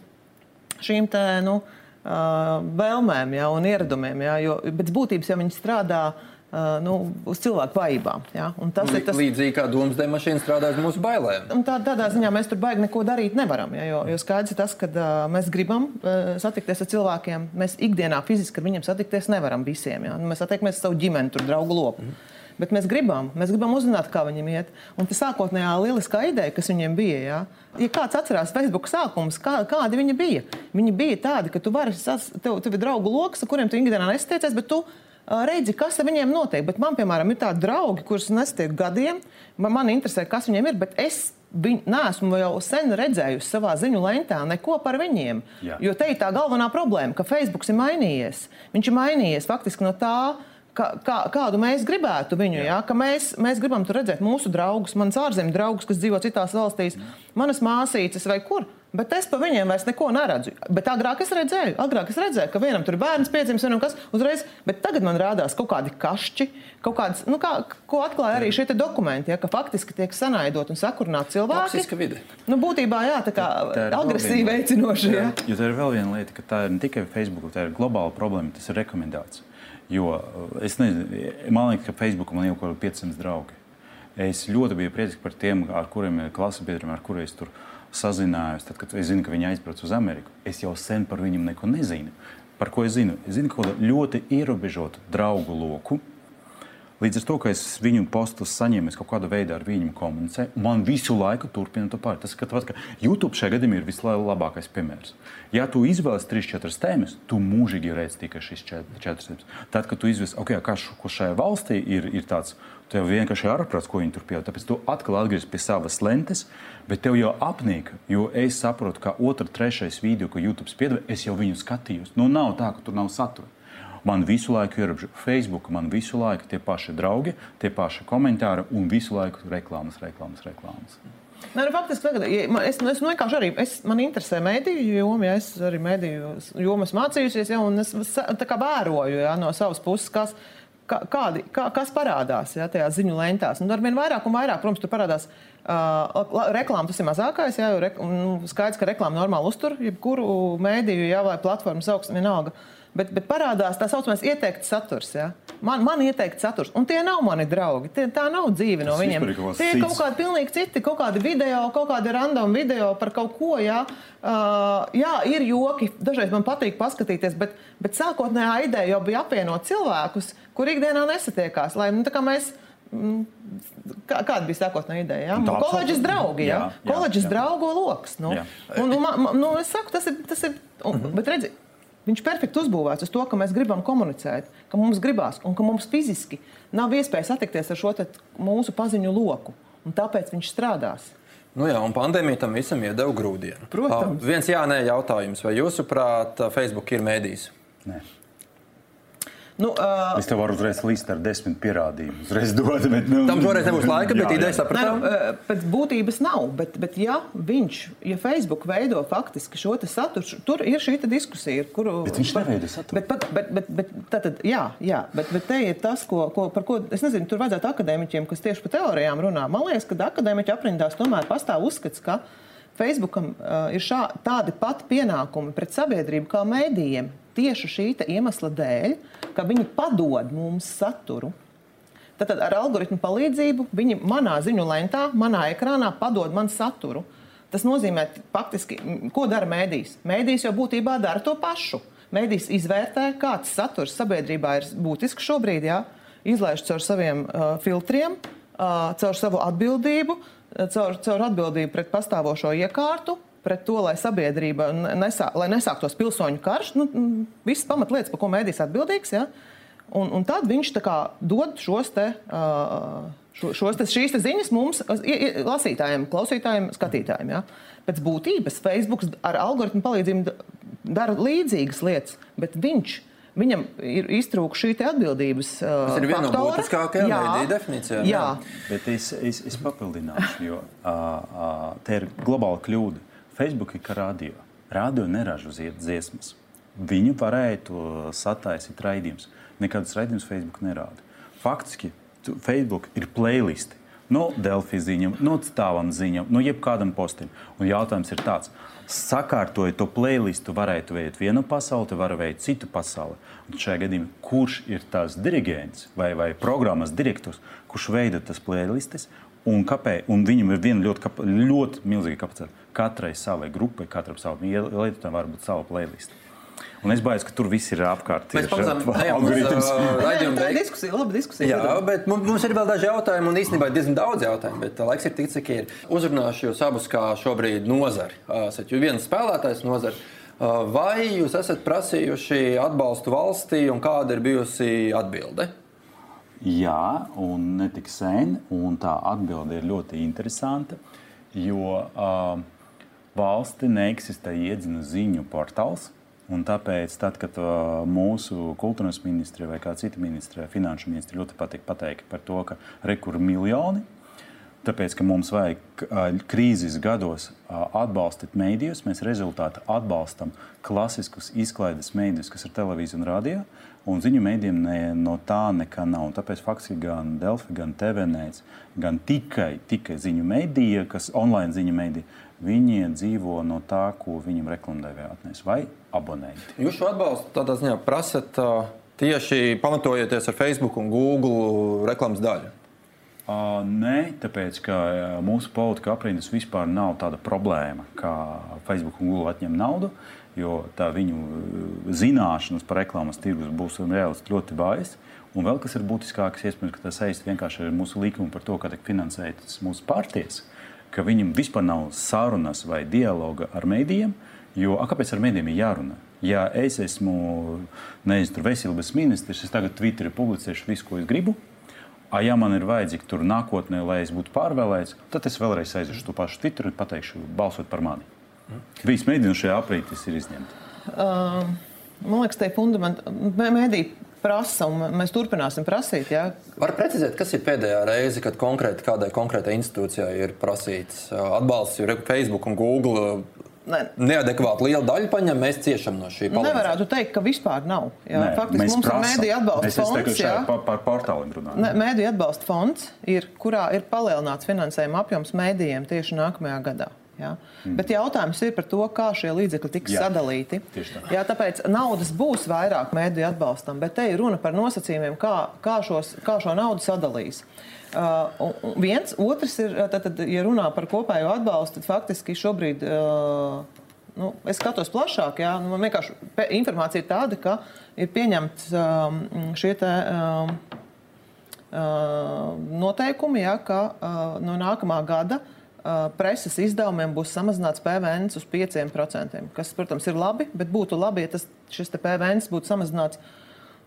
šīm te, nu, vēlmēm jā, un ieradumiem. Jā, jo pēc būtības jau viņi strādā Uh, nu, uz cilvēku vājībām. Ja? Tas ir tas līdzīgi kā domāšanas mašīna strādā uz mūsu bailēm. Tā, tādā ziņā mēs tur baigi neko darīt nevaram. Ja? Jo, jo skaidrs ir tas, ka uh, mēs gribam uh, satikties ar cilvēkiem. Mēs ikdienā fiziski ar viņiem satikties nevaram visiem. Ja? Nu, mēs satiekamies ar savu ģimeni, tur draugu lopu. Mm. Bet mēs gribam, mēs gribam uzzināt, kā viņiem iet. Un tā sākotnējā lieliskā ideja, kas viņiem bija, ja, ja kāds atcerās Facebook sākumus, kā, kādi viņi bija. Viņi bija tādi, ka tu vari, tev, tev ir draugu lokus, ar kuriem tu ikdienā nesatiecies, bet tu redzi, kas ar viņiem notiek. Bet man, piemēram, ir tādi draugi, kurus nesatiek gadiem. Man, man interesē, kas viņiem ir, bet es viņu neesmu jau sen redzējusi savā ziņu lentā neko par viņiem. Jā. Jo te ir tā galvenā problēma, ka Facebook ir mainījies. Viņš ir mainījies faktiski no tā. Kā, kā, kādu mēs gribētu viņu, ja? mēs, mēs gribam tur redzēt mūsu draugus, manus ārzemju draugus, kas dzīvo citās valstīs, manas māsītes vai kur. Bet es par viņiem vairs neko neredzu. Bet agrāk es redzēju, agrāk es redzēju ka vienam tur ir bērns piedzimis, vienam kas uzreiz. Bet tagad man rādās kaut kādi kašķi, kaut kādas, nu, kā, ko atklāja arī šie dokumenti, ja, ka faktiski tiek sanaidot un sakurināti cilvēki. Nu, būtībā jā, tā kā tā agresīvi veicinoši. Ja. Jo tā ir vēl viena lieta, ka tā ir ne tikai Facebook, tā ir globāla problēma, tas ir rekomendācija. Jo es nezinu, man liekas, ka Facebook man jau kaut kādi 500 draugi. Es ļoti biju priecīgs par tiem, ar kuriem ir klases biedriem, ar kuriem es tur esmu sazinājos, tad, kad es zinu, ka viņi aizbrauc uz Ameriku, es jau sen par viņiem neko nezinu. Par ko es zinu? Es zinu kaut kādu ļoti ierobežotu draugu loku. Līdz ar to, ka es viņu postus saņēmu, es kaut kādā veidā ar viņu komunicēju, man visu laiku turpina to pāri. Tas ir ka YouTube šajā gadījumā ir vislabākais piemērs. Ja tu izvēlies 3-4 tēmas, tu mūžīgi redzi tikai šīs 4 tēmas. Tad, kad tu izvēlies, okay, kas šajā valstī ir, ir tāds, tev vienkārši ir ārprāts, ko viņi tur pieņem. Tāpēc tu atkal atgriezies pie savas lentes, bet tev jau apnīk, jo es saprotu, ka otrs, trešais video, ko YouTube piedāvā, es jau viņu skatījos. Nu, nav tā, ka tur nav satura. Man visu laiku ir Facebook, man visu laiku tie paši draugi, tie paši komentāri un visu laiku reklāmas, reklāmas, reklāmas. Nē, nu, faktiski, tagad, ja, es, es nu, vienkārši arī es, man interesē mediju joma, ja es arī mediju jomas mācījusies, ja, un es kā, vēroju ja, no savas puses, kas, kādi, kā, kas parādās ja, tajā ziņu lentās. Un arvien vairāk un vairāk, protams, tur parādās uh, reklāma, tas ir mazākais. Ja, re, nu, skaidrs, ka reklāma normāli uztur jebkuru mēdīju ja, vai platformu sauks vienalga. Uh, bet, bet parādās tā saucamais ieteikts saturs. Ja? Man, man ieteikts saturs, un tie nav mani draugi. Tie, tā nav dzīve no viņiem. Tie ir kaut kādi pilnīgi citi, kaut kādi video, kaut kādi random video par kaut ko. Ja? Uh, jā, ir joki, dažreiz man patīk paskatīties, bet, bet sākotnējā ideja jau bija apvienot cilvēkus, kur ikdienā nesatiekās. Lai, nu, mm, Kā, kāda bija sākotnējā ideja? Ja? Nu, Koledžas draugi, ja? koledžas draugu lokus. Nu. Un, un, un, nu, es saku, tas ir. Tas ir un, mm -hmm. Bet redziet, Viņš ir perfekti uzbūvēts uz to, ka mēs gribam komunicēt, ka mums gribās un ka mums fiziski nav iespēja satikties ar šo mūsu paziņu loku. Tāpēc viņš strādās. Nu jā, un pandēmija tam visam iedeva grūdienu. Protams. Uh, viens jā, nē, jautājums. Vai jūsuprāt, Facebook ir mēdījis? Nē. Nu, uh, es tev varu uzreiz līst ar desmit pierādījumus. Uzreiz dot, bet, nu, Tam toreiz nebūs laika, bet ideja sapratām. Nu, pēc būtības nav. Bet, bet ja viņš, ja Facebook veido faktiski šo saturu, tur ir šī diskusija, kuru. Bet viņš neveido saturu. Bet, bet, bet, bet, tātad, jā, jā, bet, bet te ir tas, ko, ko, par ko es nezinu, tur vajadzētu akadēmiķiem, kas tieši par teorijām runā. Man liekas, ka akadēmiķi aprindās tomēr pastāv uzskats, ka Facebookam uh, ir šā, tādi pati pienākumi pret sabiedrību kā mēdījiem tieši šī iemesla dēļ, ka viņi padod mums saturu. Tad ar algoritmu palīdzību viņi manā ziņu lentā, manā ekrānā padod man saturu. Tas nozīmē, faktiski, ko dara mēdījis. Mēdījis jau būtībā dara to pašu. Mēdījis izvērtē, kāds saturs sabiedrībā ir būtisks šobrīd, jā, izlaiž caur saviem uh, filtriem, uh, caur savu atbildību, caur, caur atbildību pret pastāvošo iekārtu, pret to, lai sabiedrība nesā, lai nesāktos pilsoņu karš. Nu, visas pamatlietas, par ko mēdīs atbildīgs. Ja? Un, un tad viņš kā, dod šos te, šo, šos te, šīs te ziņas mums, lasītājiem, klausītājiem, skatītājiem. Ja? Pēc būtības Facebook ar algoritmu palīdzību dara līdzīgas lietas, bet viņš Viņam ir iztrūkusi šī atbildības uh, Tas ir viena no būtiskākajām mēdīņu definīcijām. Jā. jā, bet es, es, es papildināšu, jo uh, uh, te ir globāla kļūda. Facebook kā radio. Radio neražo dziesmas. Viņu varēja to sataisīt raidījums. Nekādas raidījumus Facebook nerāda. Faktiski Facebook ir playlist. No Delfijas ziņām, no citāvam ziņām, no jebkādam postam. Un jautājums ir tāds, sakārtojot to playlistu, varētu veidot vienu pasauli, var veidot citu pasauli. Un šajā gadījumā, kurš ir tās diriģents vai, vai programmas direktors, kurš veido tas playlistes Un, kāpēc? un viņam ir viena ļoti, kapa, ļoti milzīga kapacitāte. Katrai savai grupai, katram savam lietotājam var būt sava playlist. Un es baidos, ka tur viss ir apkārt. Mēs pamazām (laughs) algoritmus. (laughs) Tā ir diskusija, laba diskusija. Jā, bet mums ir vēl daži jautājumi, un īstenībā diezgan daudz jautājumu, bet laiks ir tik, cik ir. Uzrunāšu jūs abus kā šobrīd nozari. Esat jūs viens spēlētājs nozari. Vai jūs esat prasījuši atbalstu valstī, un kāda ir bijusi atbilde? Jā, un ne tik sen. Tā atbilde ir ļoti interesanta, jo uh, valsti neeksistē iedzina ziņu portāls. Tāpēc, tad, kad uh, mūsu kultūras ministrija vai kāda cita ministrija, finanšu ministrija ļoti patīk pateikt par to, ka rekur miljoni, Tāpēc, ka mums vajag krīzes gados atbalstīt mēdījus, mēs rezultātā atbalstam klasiskus izklaides mēdījus, kas ir televīzija un radio. Un ziņu mēdījiem ne, no tā nekā nav. Un tāpēc faktiski gan Delfi, gan TVNēts, gan tikai, tikai ziņu mēdīja, kas online ziņu mēdīja, viņi dzīvo no tā, ko viņam reklamdevēja atnes vai abonenti. Jūs šo atbalstu tādā ziņā prasat tieši pamatojoties ar Facebook un Google reklāmas daļu. Uh, nē, tāpēc ka mūsu politika aprindas vispār nav tāda problēma, ka Facebook un Google atņem naudu, jo tā viņu zināšanas par reklāmas tirgus būs reālisti ļoti vājas. Un vēl kas ir būtiskāks, iespējams, ka tas saistīts vienkārši ar mūsu likumu par to, kā tiek finansētas mūsu partijas, ka viņam vispār nav sarunas vai dialoga ar mēdījiem, jo a, kāpēc ar mēdījiem ir jārunā? Ja es esmu nezinu, veselības ministrs, es tagad Twitterī publicēšu visu, ko es gribu, A, ja man ir vajadzīgi tur nākotnē, lai es būtu pārvēlēts, tad es vēlreiz aiziešu to pašu Twitter un pateikšu, balsot par mani. Visi mēdīņi šajā aprītī ir izņemti. Uh, man liekas, tie fundamentāli mēdīji prasa, un mēs turpināsim prasīt. Ja? Var precizēt, kas ir pēdējā reize, kad konkrēti kādai konkrētai institūcijai ir prasīts atbalsts, jo Facebook un Google ne. neadekvāti liela daļa paņem, mēs ciešam no šī palīdzības. Nevarētu teikt, ka vispār nav. Jā, Nē, faktiski mums prasam. ir mēdīja atbalsta fonds. Jā, par, par portāliem runājam. Mēdīja atbalsta fonds, ir, kurā ir palielināts finansējuma apjoms mēdījiem tieši nākamajā gadā. Ja? Mm. Bet jautājums ir par to, kā šie līdzekļi tiks Jā. sadalīti. Tā. Jā, tāpēc naudas būs vairāk mēdīju atbalstam, bet te ir runa par nosacījumiem, kā, kā, šos, kā šo naudu sadalīs. Uh, viens, otrs ir, tad, tad, ja runā par kopējo atbalstu, tad faktiski šobrīd. Uh, Nu, es skatos plašāk, jā, nu, man vienkārši informācija ir tāda, ka ir pieņemts um, šie te, um, uh, noteikumi, jā, ka uh, no nākamā gada uh, preses izdevumiem būs samazināts PVN uz 5%. Kas, protams, ir labi, bet būtu labi, ja tas, šis PVN būtu samazināts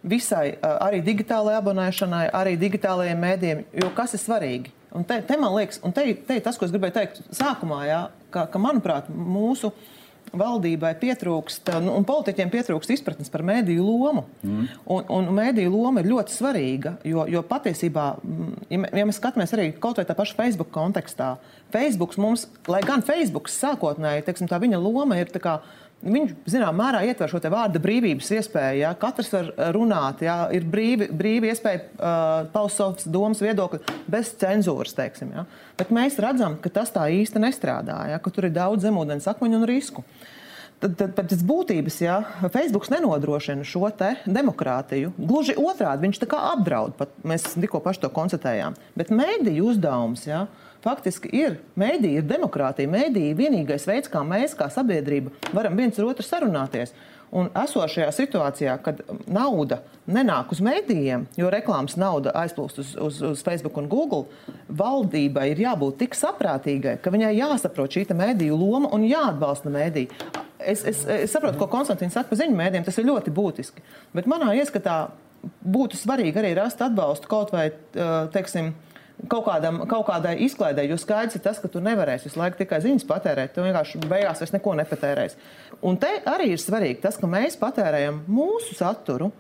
visai arī digitālajai abonēšanai, arī digitālajiem mēdījiem. Jo kas ir svarīgi? Un te, te man liekas, un te, te tas, ko es gribēju teikt sākumā, jā, ka, ka manuprāt, mūsu valdībai pietrūkst, nu, un politiķiem pietrūkst izpratnes par mēdīju lomu. Mm. Un, un mēdīju loma ir ļoti svarīga, jo, jo patiesībā, ja, ja mēs skatāmies arī kaut vai tā paša Facebook kontekstā, Facebook mums, lai gan Facebook sākotnēji, teiksim, tā viņa loma ir tā kā Viņš zināmā mērā ietver šo vārdu brīvības iespēju. Ja? Katrs var runāt, ja? ir brīvi, brīvi iespēja uh, paust savus domas, viedokli bez cenzūras. Teiksim, ja? Bet mēs redzam, ka tas tā īsti nestrādā, ja? ka tur ir daudz zemūdens akmeņu un risku. Tad, tad pēc būtības ja, Facebook nenodrošina šo demokrātiju. Gluži otrādi, viņš tā kā apdraud. Pat mēs tikko paši to konstatējām. Bet mēdīju uzdevums. Ja, faktiski ir mēdīja, ir demokrātija. Mēdīja ir vienīgais veids, kā mēs, kā sabiedrība, varam viens ar otru sarunāties. Un esošajā situācijā, kad nauda nenāk uz mēdījiem, jo reklāmas nauda aizplūst uz, uz, uz Facebook un Google, valdībai ir jābūt tik saprātīgai, ka viņai jāsaprot šī mēdīju loma un jāatbalsta mēdīja. Es, es, es saprotu, ko Konstantīns saka par ziņu mēdījiem, tas ir ļoti būtiski. Bet manā ieskatā būtu svarīgi arī rast atbalstu kaut vai, teiksim, kaut, kādam, kaut kādai izklaidē, jo skaidrs ir tas, ka tu nevarēsi visu laiku tikai ziņas patērēt. Tu vienkārši beigās vairs neko nepatērēsi. Un te arī ir svarīgi tas, ka mēs patērējam mūsu saturu,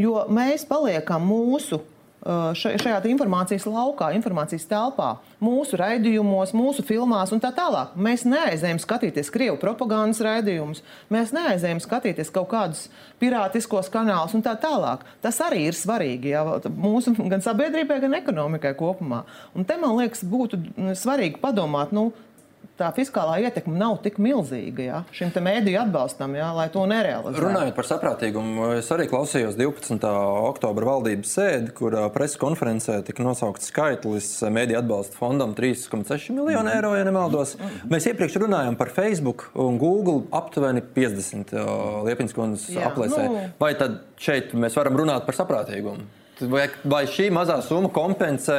jo mēs paliekam mūsu šajā informācijas laukā, informācijas telpā, mūsu raidījumos, mūsu filmās un tā tālāk. Mēs neaizējām skatīties krievu propagandas raidījumus, mēs neaizējām skatīties kaut kādus pirātiskos kanālus un tā tālāk. Tas arī ir svarīgi jā, mūsu gan sabiedrībai, gan ekonomikai kopumā. Un te man liekas, būtu svarīgi padomāt, nu, tā fiskālā ietekme nav tik milzīga ja, šim mēdīju atbalstam, ja, lai to nerealizētu. Runājot par saprātīgumu, es arī klausījos 12. oktobra valdības sēdi, kur preses konferencē tika nosaukts skaitlis mēdīju atbalsta fondam 3,6 miljonu eiro, ja nemaldos. Mēs iepriekš runājām par Facebook un Google aptuveni 50 Liepiņas kundzes aplēsē. Nu... Vai tad šeit mēs varam runāt par saprātīgumu? Vai, vai šī mazā summa kompensē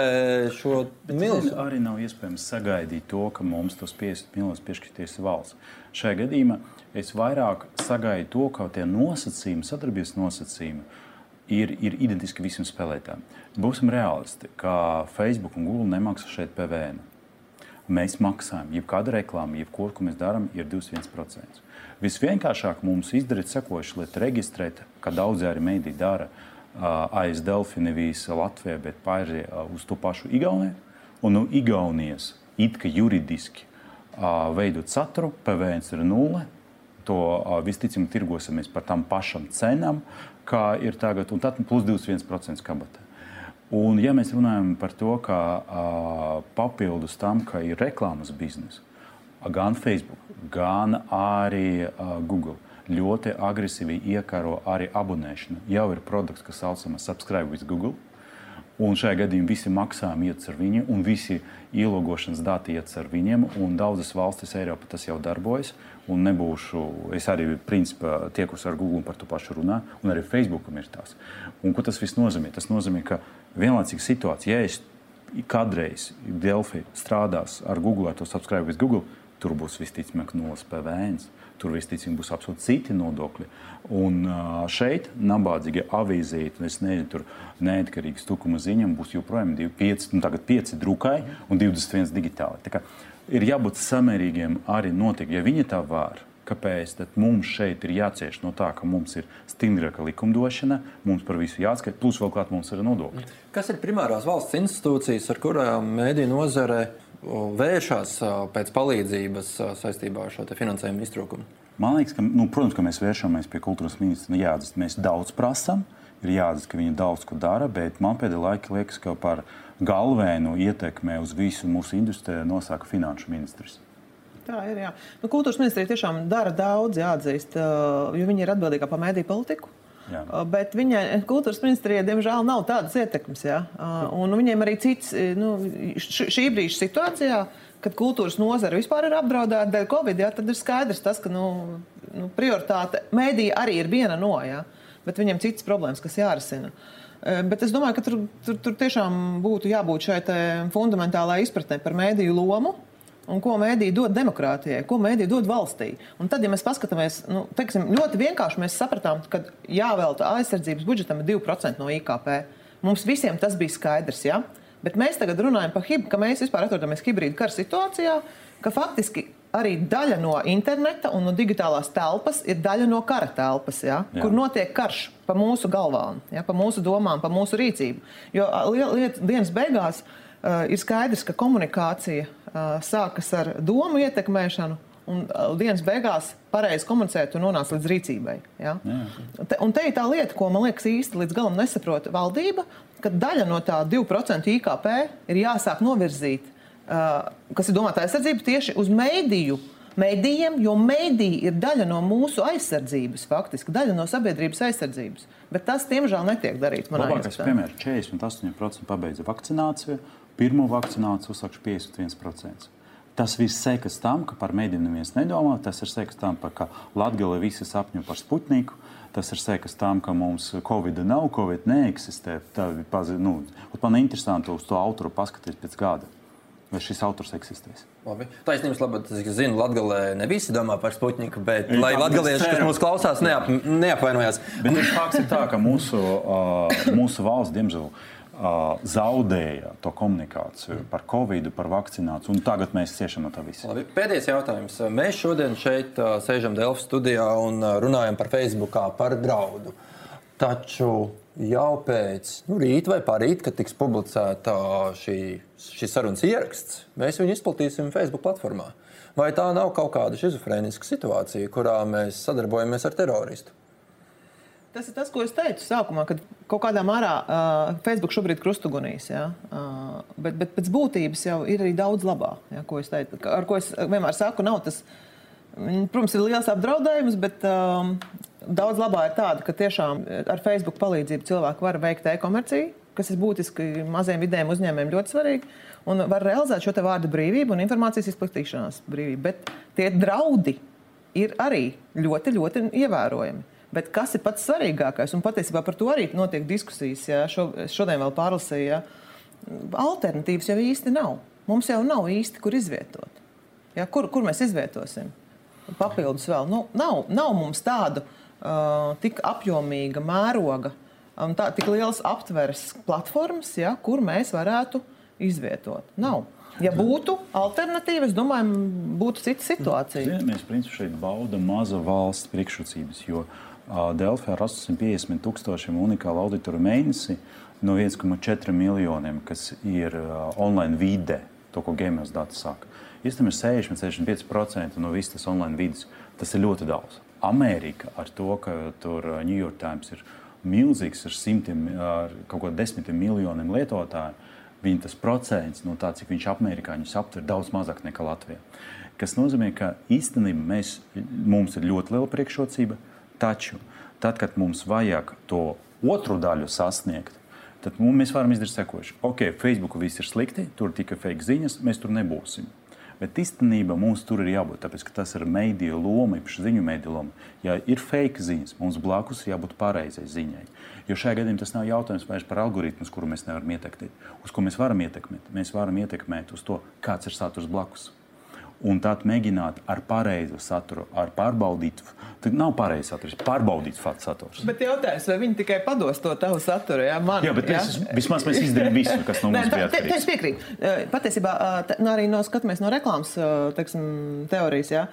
šo milzu? Arī nav iespējams sagaidīt to, ka mums tos 50 miljonus piešķirties valsts. Šajā gadījumā es vairāk sagaidu to, ka tie nosacījumi, sadarbības nosacījumi, ir, ir identiski visiem spēlētājiem. Būsim realisti, ka Facebook un Google nemaksā šeit PVN. Mēs maksājam, jebkāda reklāma, jebko, ko mēs darām, ir 21%. Visvienkāršāk mums izdarīt sekojuši, lai reģistrētu, kā daudz arī mēdī dara aiz Delfi nevis Latvijā, bet pārējie uz to pašu Igauniju. Un no Igaunijas it kā juridiski veidot saturu, PVN ir nulle. To visticamāk tirgosimies par tām pašām cenām, kā ir tagad, un tad plus 21% kabatē. Un, ja mēs runājam par to, ka uh, papildus tam, ka ir reklāmas biznesa, gan Facebook, gan arī uh, Google ļoti agresīvi iekaro arī abonēšanu. Jau ir produkts, kas saucams Subscribe with Google. Un šajā gadījumā visi maksājumi iet ar viņu, un visi ielogošanas dati iet ar viņiem. Daudzas valstis Eiropā tas jau darbojas. Nebūšu, es arī principā tiekus ar Google par to pašu runā, un arī Facebookam ir tās. Un, ko tas viss nozīmē? Tas nozīmē, ka vienlaicīga situācija, ja es kādreiz Delfi strādās ar Google, ar to subscribe with Google, tur būs visticamāk nulles PVN. Tur visticamāk būs absolūti citi nodokļi. Un šeit nabadzīgie avīzīti, es nezinu, tur neatkarīgs tukuma ziņām būs joprojām 5, nu tagad 5 drukai un 21 digitāli. Tā kā ir jābūt samērīgiem arī notiek, ja viņi tā var. Kāpēc mums šeit ir jācieš no tā, ka mums ir stingrāka likumdošana, mums par visu jāatskaita, plus vēl klāt mums ir nodokļi? Kas ir primārās valsts institūcijas, ar kurām mēdīņu nozare vēršas pēc palīdzības saistībā ar šo finansējumu iztrūkumu? Man liekas, ka, nu, protams, ka mēs vēršamies pie kultūras ministra. Nu, jāatzīst, mēs daudz prasām, ir jāatzīst, ka viņi daudz ko dara, bet man pēdējā laikā liekas, ka par galveno ietekmi uz visu mūsu industriju nosaka finanšu ministrs. Tā ir. Jā. Nu, kultūras ministrija tiešām dara daudz, jāatzīst, jo viņi ir atbildīgā par mēdīju politiku. Jā. Bet viņai kultūras ministrijai, diemžēl, nav tādas ietekmes. Ja? Un viņiem arī cits, nu, šī brīža situācijā, kad kultūras nozare vispār ir apdraudēta dēļ Covid, ja, tad ir skaidrs, tas, ka nu, nu, prioritāte mēdīja arī ir viena no, ja? bet viņiem citas problēmas, kas jārisina. Bet es domāju, ka tur, tur, tur tiešām būtu jābūt šai fundamentālajai izpratnē par mēdīju lomu un ko mēdī dod demokrātijai, ko mēdī dod valstī. Un tad, ja mēs paskatāmies, nu, teiksim, ļoti vienkārši mēs sapratām, ka jāvelta aizsardzības budžetam 2% no IKP. Mums visiem tas bija skaidrs. Ja? Bet mēs tagad runājam par hib, ka mēs vispār atrodamies hibrīda kara situācijā, ka faktiski arī daļa no interneta un no digitālās telpas ir daļa no kara telpas, ja? Jā. kur notiek karš pa mūsu galvām, ja? pa mūsu domām, pa mūsu rīcību. Jo liet, dienas beigās uh, ir skaidrs, ka komunikācija sākas ar domu ietekmēšanu. Un dienas beigās pareizi komunicēt un nonākt līdz rīcībai. Ja? Te, un te ir tā lieta, ko man liekas īsti līdz galam nesaprot valdība, ka daļa no tā 2% IKP ir jāsāk novirzīt, uh, kas ir domāta aizsardzība tieši uz mēdīju mēdījiem, jo mēdīja ir daļa no mūsu aizsardzības, faktiski daļa no sabiedrības aizsardzības. Bet tas, diemžēl, netiek darīts. Labākais piemērs - 48% pabeidza vakcināciju, pirmo vakcināciju uzsākšu 51%. Tas viss sekas tam, ka par mēdīnu neviens nedomā. Tas ir sekas tam, ka Latvijā visi sapņo par Sputniku. Tas ir sekas tam, ka mums Covid nav, Covid neeksistē. Tā, nu, man ir interesanti uz to autoru paskatīties pēc gada. Vai šis autors eksistēs? Labi. Taisnības labāk, es zinu, Latvijā ne visi domā par Sputniku, bet lai Latvijas kas mūs klausās, neap, neapvainojās. Bet fakts ir tā, ka mūsu, uh, mūsu valsts, diemžēl, zaudēja to komunikāciju par covid, par vakcināciju, un tagad mēs ciešam no tā visa. Labi, pēdējais jautājums. Mēs šodien šeit sēžam Delfu studijā un runājam par Facebook, par draudu. Taču jau pēc nu, rīta vai parīt, kad tiks publicēta šī, šis sarunas ieraksts, mēs viņu izplatīsim Facebook platformā. Vai tā nav kaut kāda schizofrēniska situācija, kurā mēs sadarbojamies ar teroristu? Tas ir tas, ko es teicu sākumā, kad kaut kādā mērā uh, Facebook šobrīd krustugunīs. Ja? Uh, bet, bet pēc būtības jau ir arī daudz labā, ja, ko es teicu. Ar ko es vienmēr saku, nav tas, protams, ir liels apdraudējums, bet um, daudz labā ir tāda, ka tiešām ar Facebook palīdzību cilvēki var veikt e-komerciju, kas ir būtiski maziem vidējiem uzņēmējiem ļoti svarīgi. Un var realizēt šo vārdu brīvību un informācijas izplatīšanās brīvību. Bet tie draudi ir arī ļoti, ļoti ievērojami. Bet kas ir pats svarīgākais? Un patiesībā par to arī notiek diskusijas. Jā, šo, šodien vēl pārlasīju, ja alternatīvas jau īsti nav. Mums jau nav īsti, kur izvietot. Ja, kur, kur mēs izvietosim? Papildus vēl. Nu, nav, nav mums tāda uh, tik apjomīga mēroga, um, tā, tik liels aptveres platformas, ja, kur mēs varētu izvietot. Nav. Ja būtu alternatīva, es domāju, būtu cita situācija. Mēs principā šeit baudām maza valsts priekšrocības, jo Delfā ar 850 tūkstošiem unikālu auditoru mēnesi no 1,4 miljoniem, kas ir online vide, to, ko Gameos dati saka. Īstenībā 60-65% no visas tas online vidas. Tas ir ļoti daudz. Amerika ar to, ka tur New York Times ir milzīgs ar simtiem, ar kaut kādiem desmitiem miljoniem lietotāju viņa tas procents no tā, cik viņš amerikāņus aptver, daudz mazāk nekā Latvijā. Tas nozīmē, ka īstenībā mēs, mums ir ļoti liela priekšrocība, taču tad, kad mums vajag to otru daļu sasniegt, tad mēs varam izdarīt sekojuši. Ok, Facebook viss ir slikti, tur tikai fake ziņas, mēs tur nebūsim. Bet īstenībā mums tur ir jābūt, tāpēc ka tas ir mēdīju loma, īpaši ziņu mēdīju loma. Ja ir fake ziņas, mums blakus ir jābūt pareizai ziņai. Jo šajā gadījumā tas nav jautājums vairs par algoritmu, kuru mēs nevaram ietekmēt. Uz ko mēs varam ietekmēt? Mēs varam ietekmēt uz to, kāds ir saturs blakus un tad mēģināt ar pareizu saturu, ar pārbaudītu. Tad nav pareizs saturs, pārbaudīts fakts saturs. Bet jautājums, vai viņi tikai pados to tavu saturu? Jā, man, jā bet jā? Mēs, vismaz mēs izdarījām visu, kas no mums bija atkarīgs. Es piekrītu. Patiesībā nu, arī no skatāmies no reklāmas teiksim, teorijas. Jā.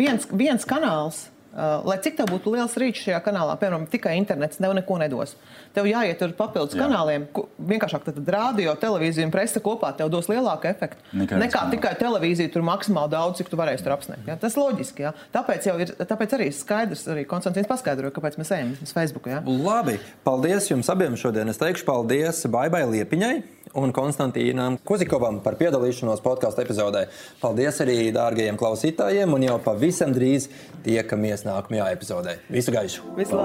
Viens, viens kanāls lai cik tev būtu liels rīčs šajā kanālā, piemēram, tikai internets tev neko nedos. Tev jāiet uz papildus Jā. kanāliem, vienkāršāk tad rādio, televīzija un presa kopā tev dos lielāku efektu. Nekā, nekā tikai televīzija tur maksimāli daudz, cik tu varēsi tur apsniegt. Ja? Tas loģiski. Ja? Tāpēc, ir, tāpēc arī skaidrs, arī Konstants paskaidroja, kāpēc mēs ejam uz Facebook. Ja? Labi, paldies jums abiem šodien. Es teikšu paldies Baibai Liepiņai un Konstantīnam Kuzikovam par piedalīšanos podkāstu epizodē. Paldies arī dārgajiem klausītājiem, un jau pavisam drīz tiekamies nākamajā epizodē. Visu gaišu! Vislabāk!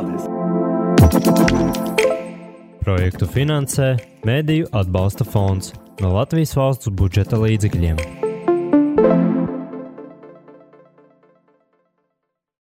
Projektu finansē Mēdīju atbalsta fonds no Latvijas valsts budžeta līdzekļiem.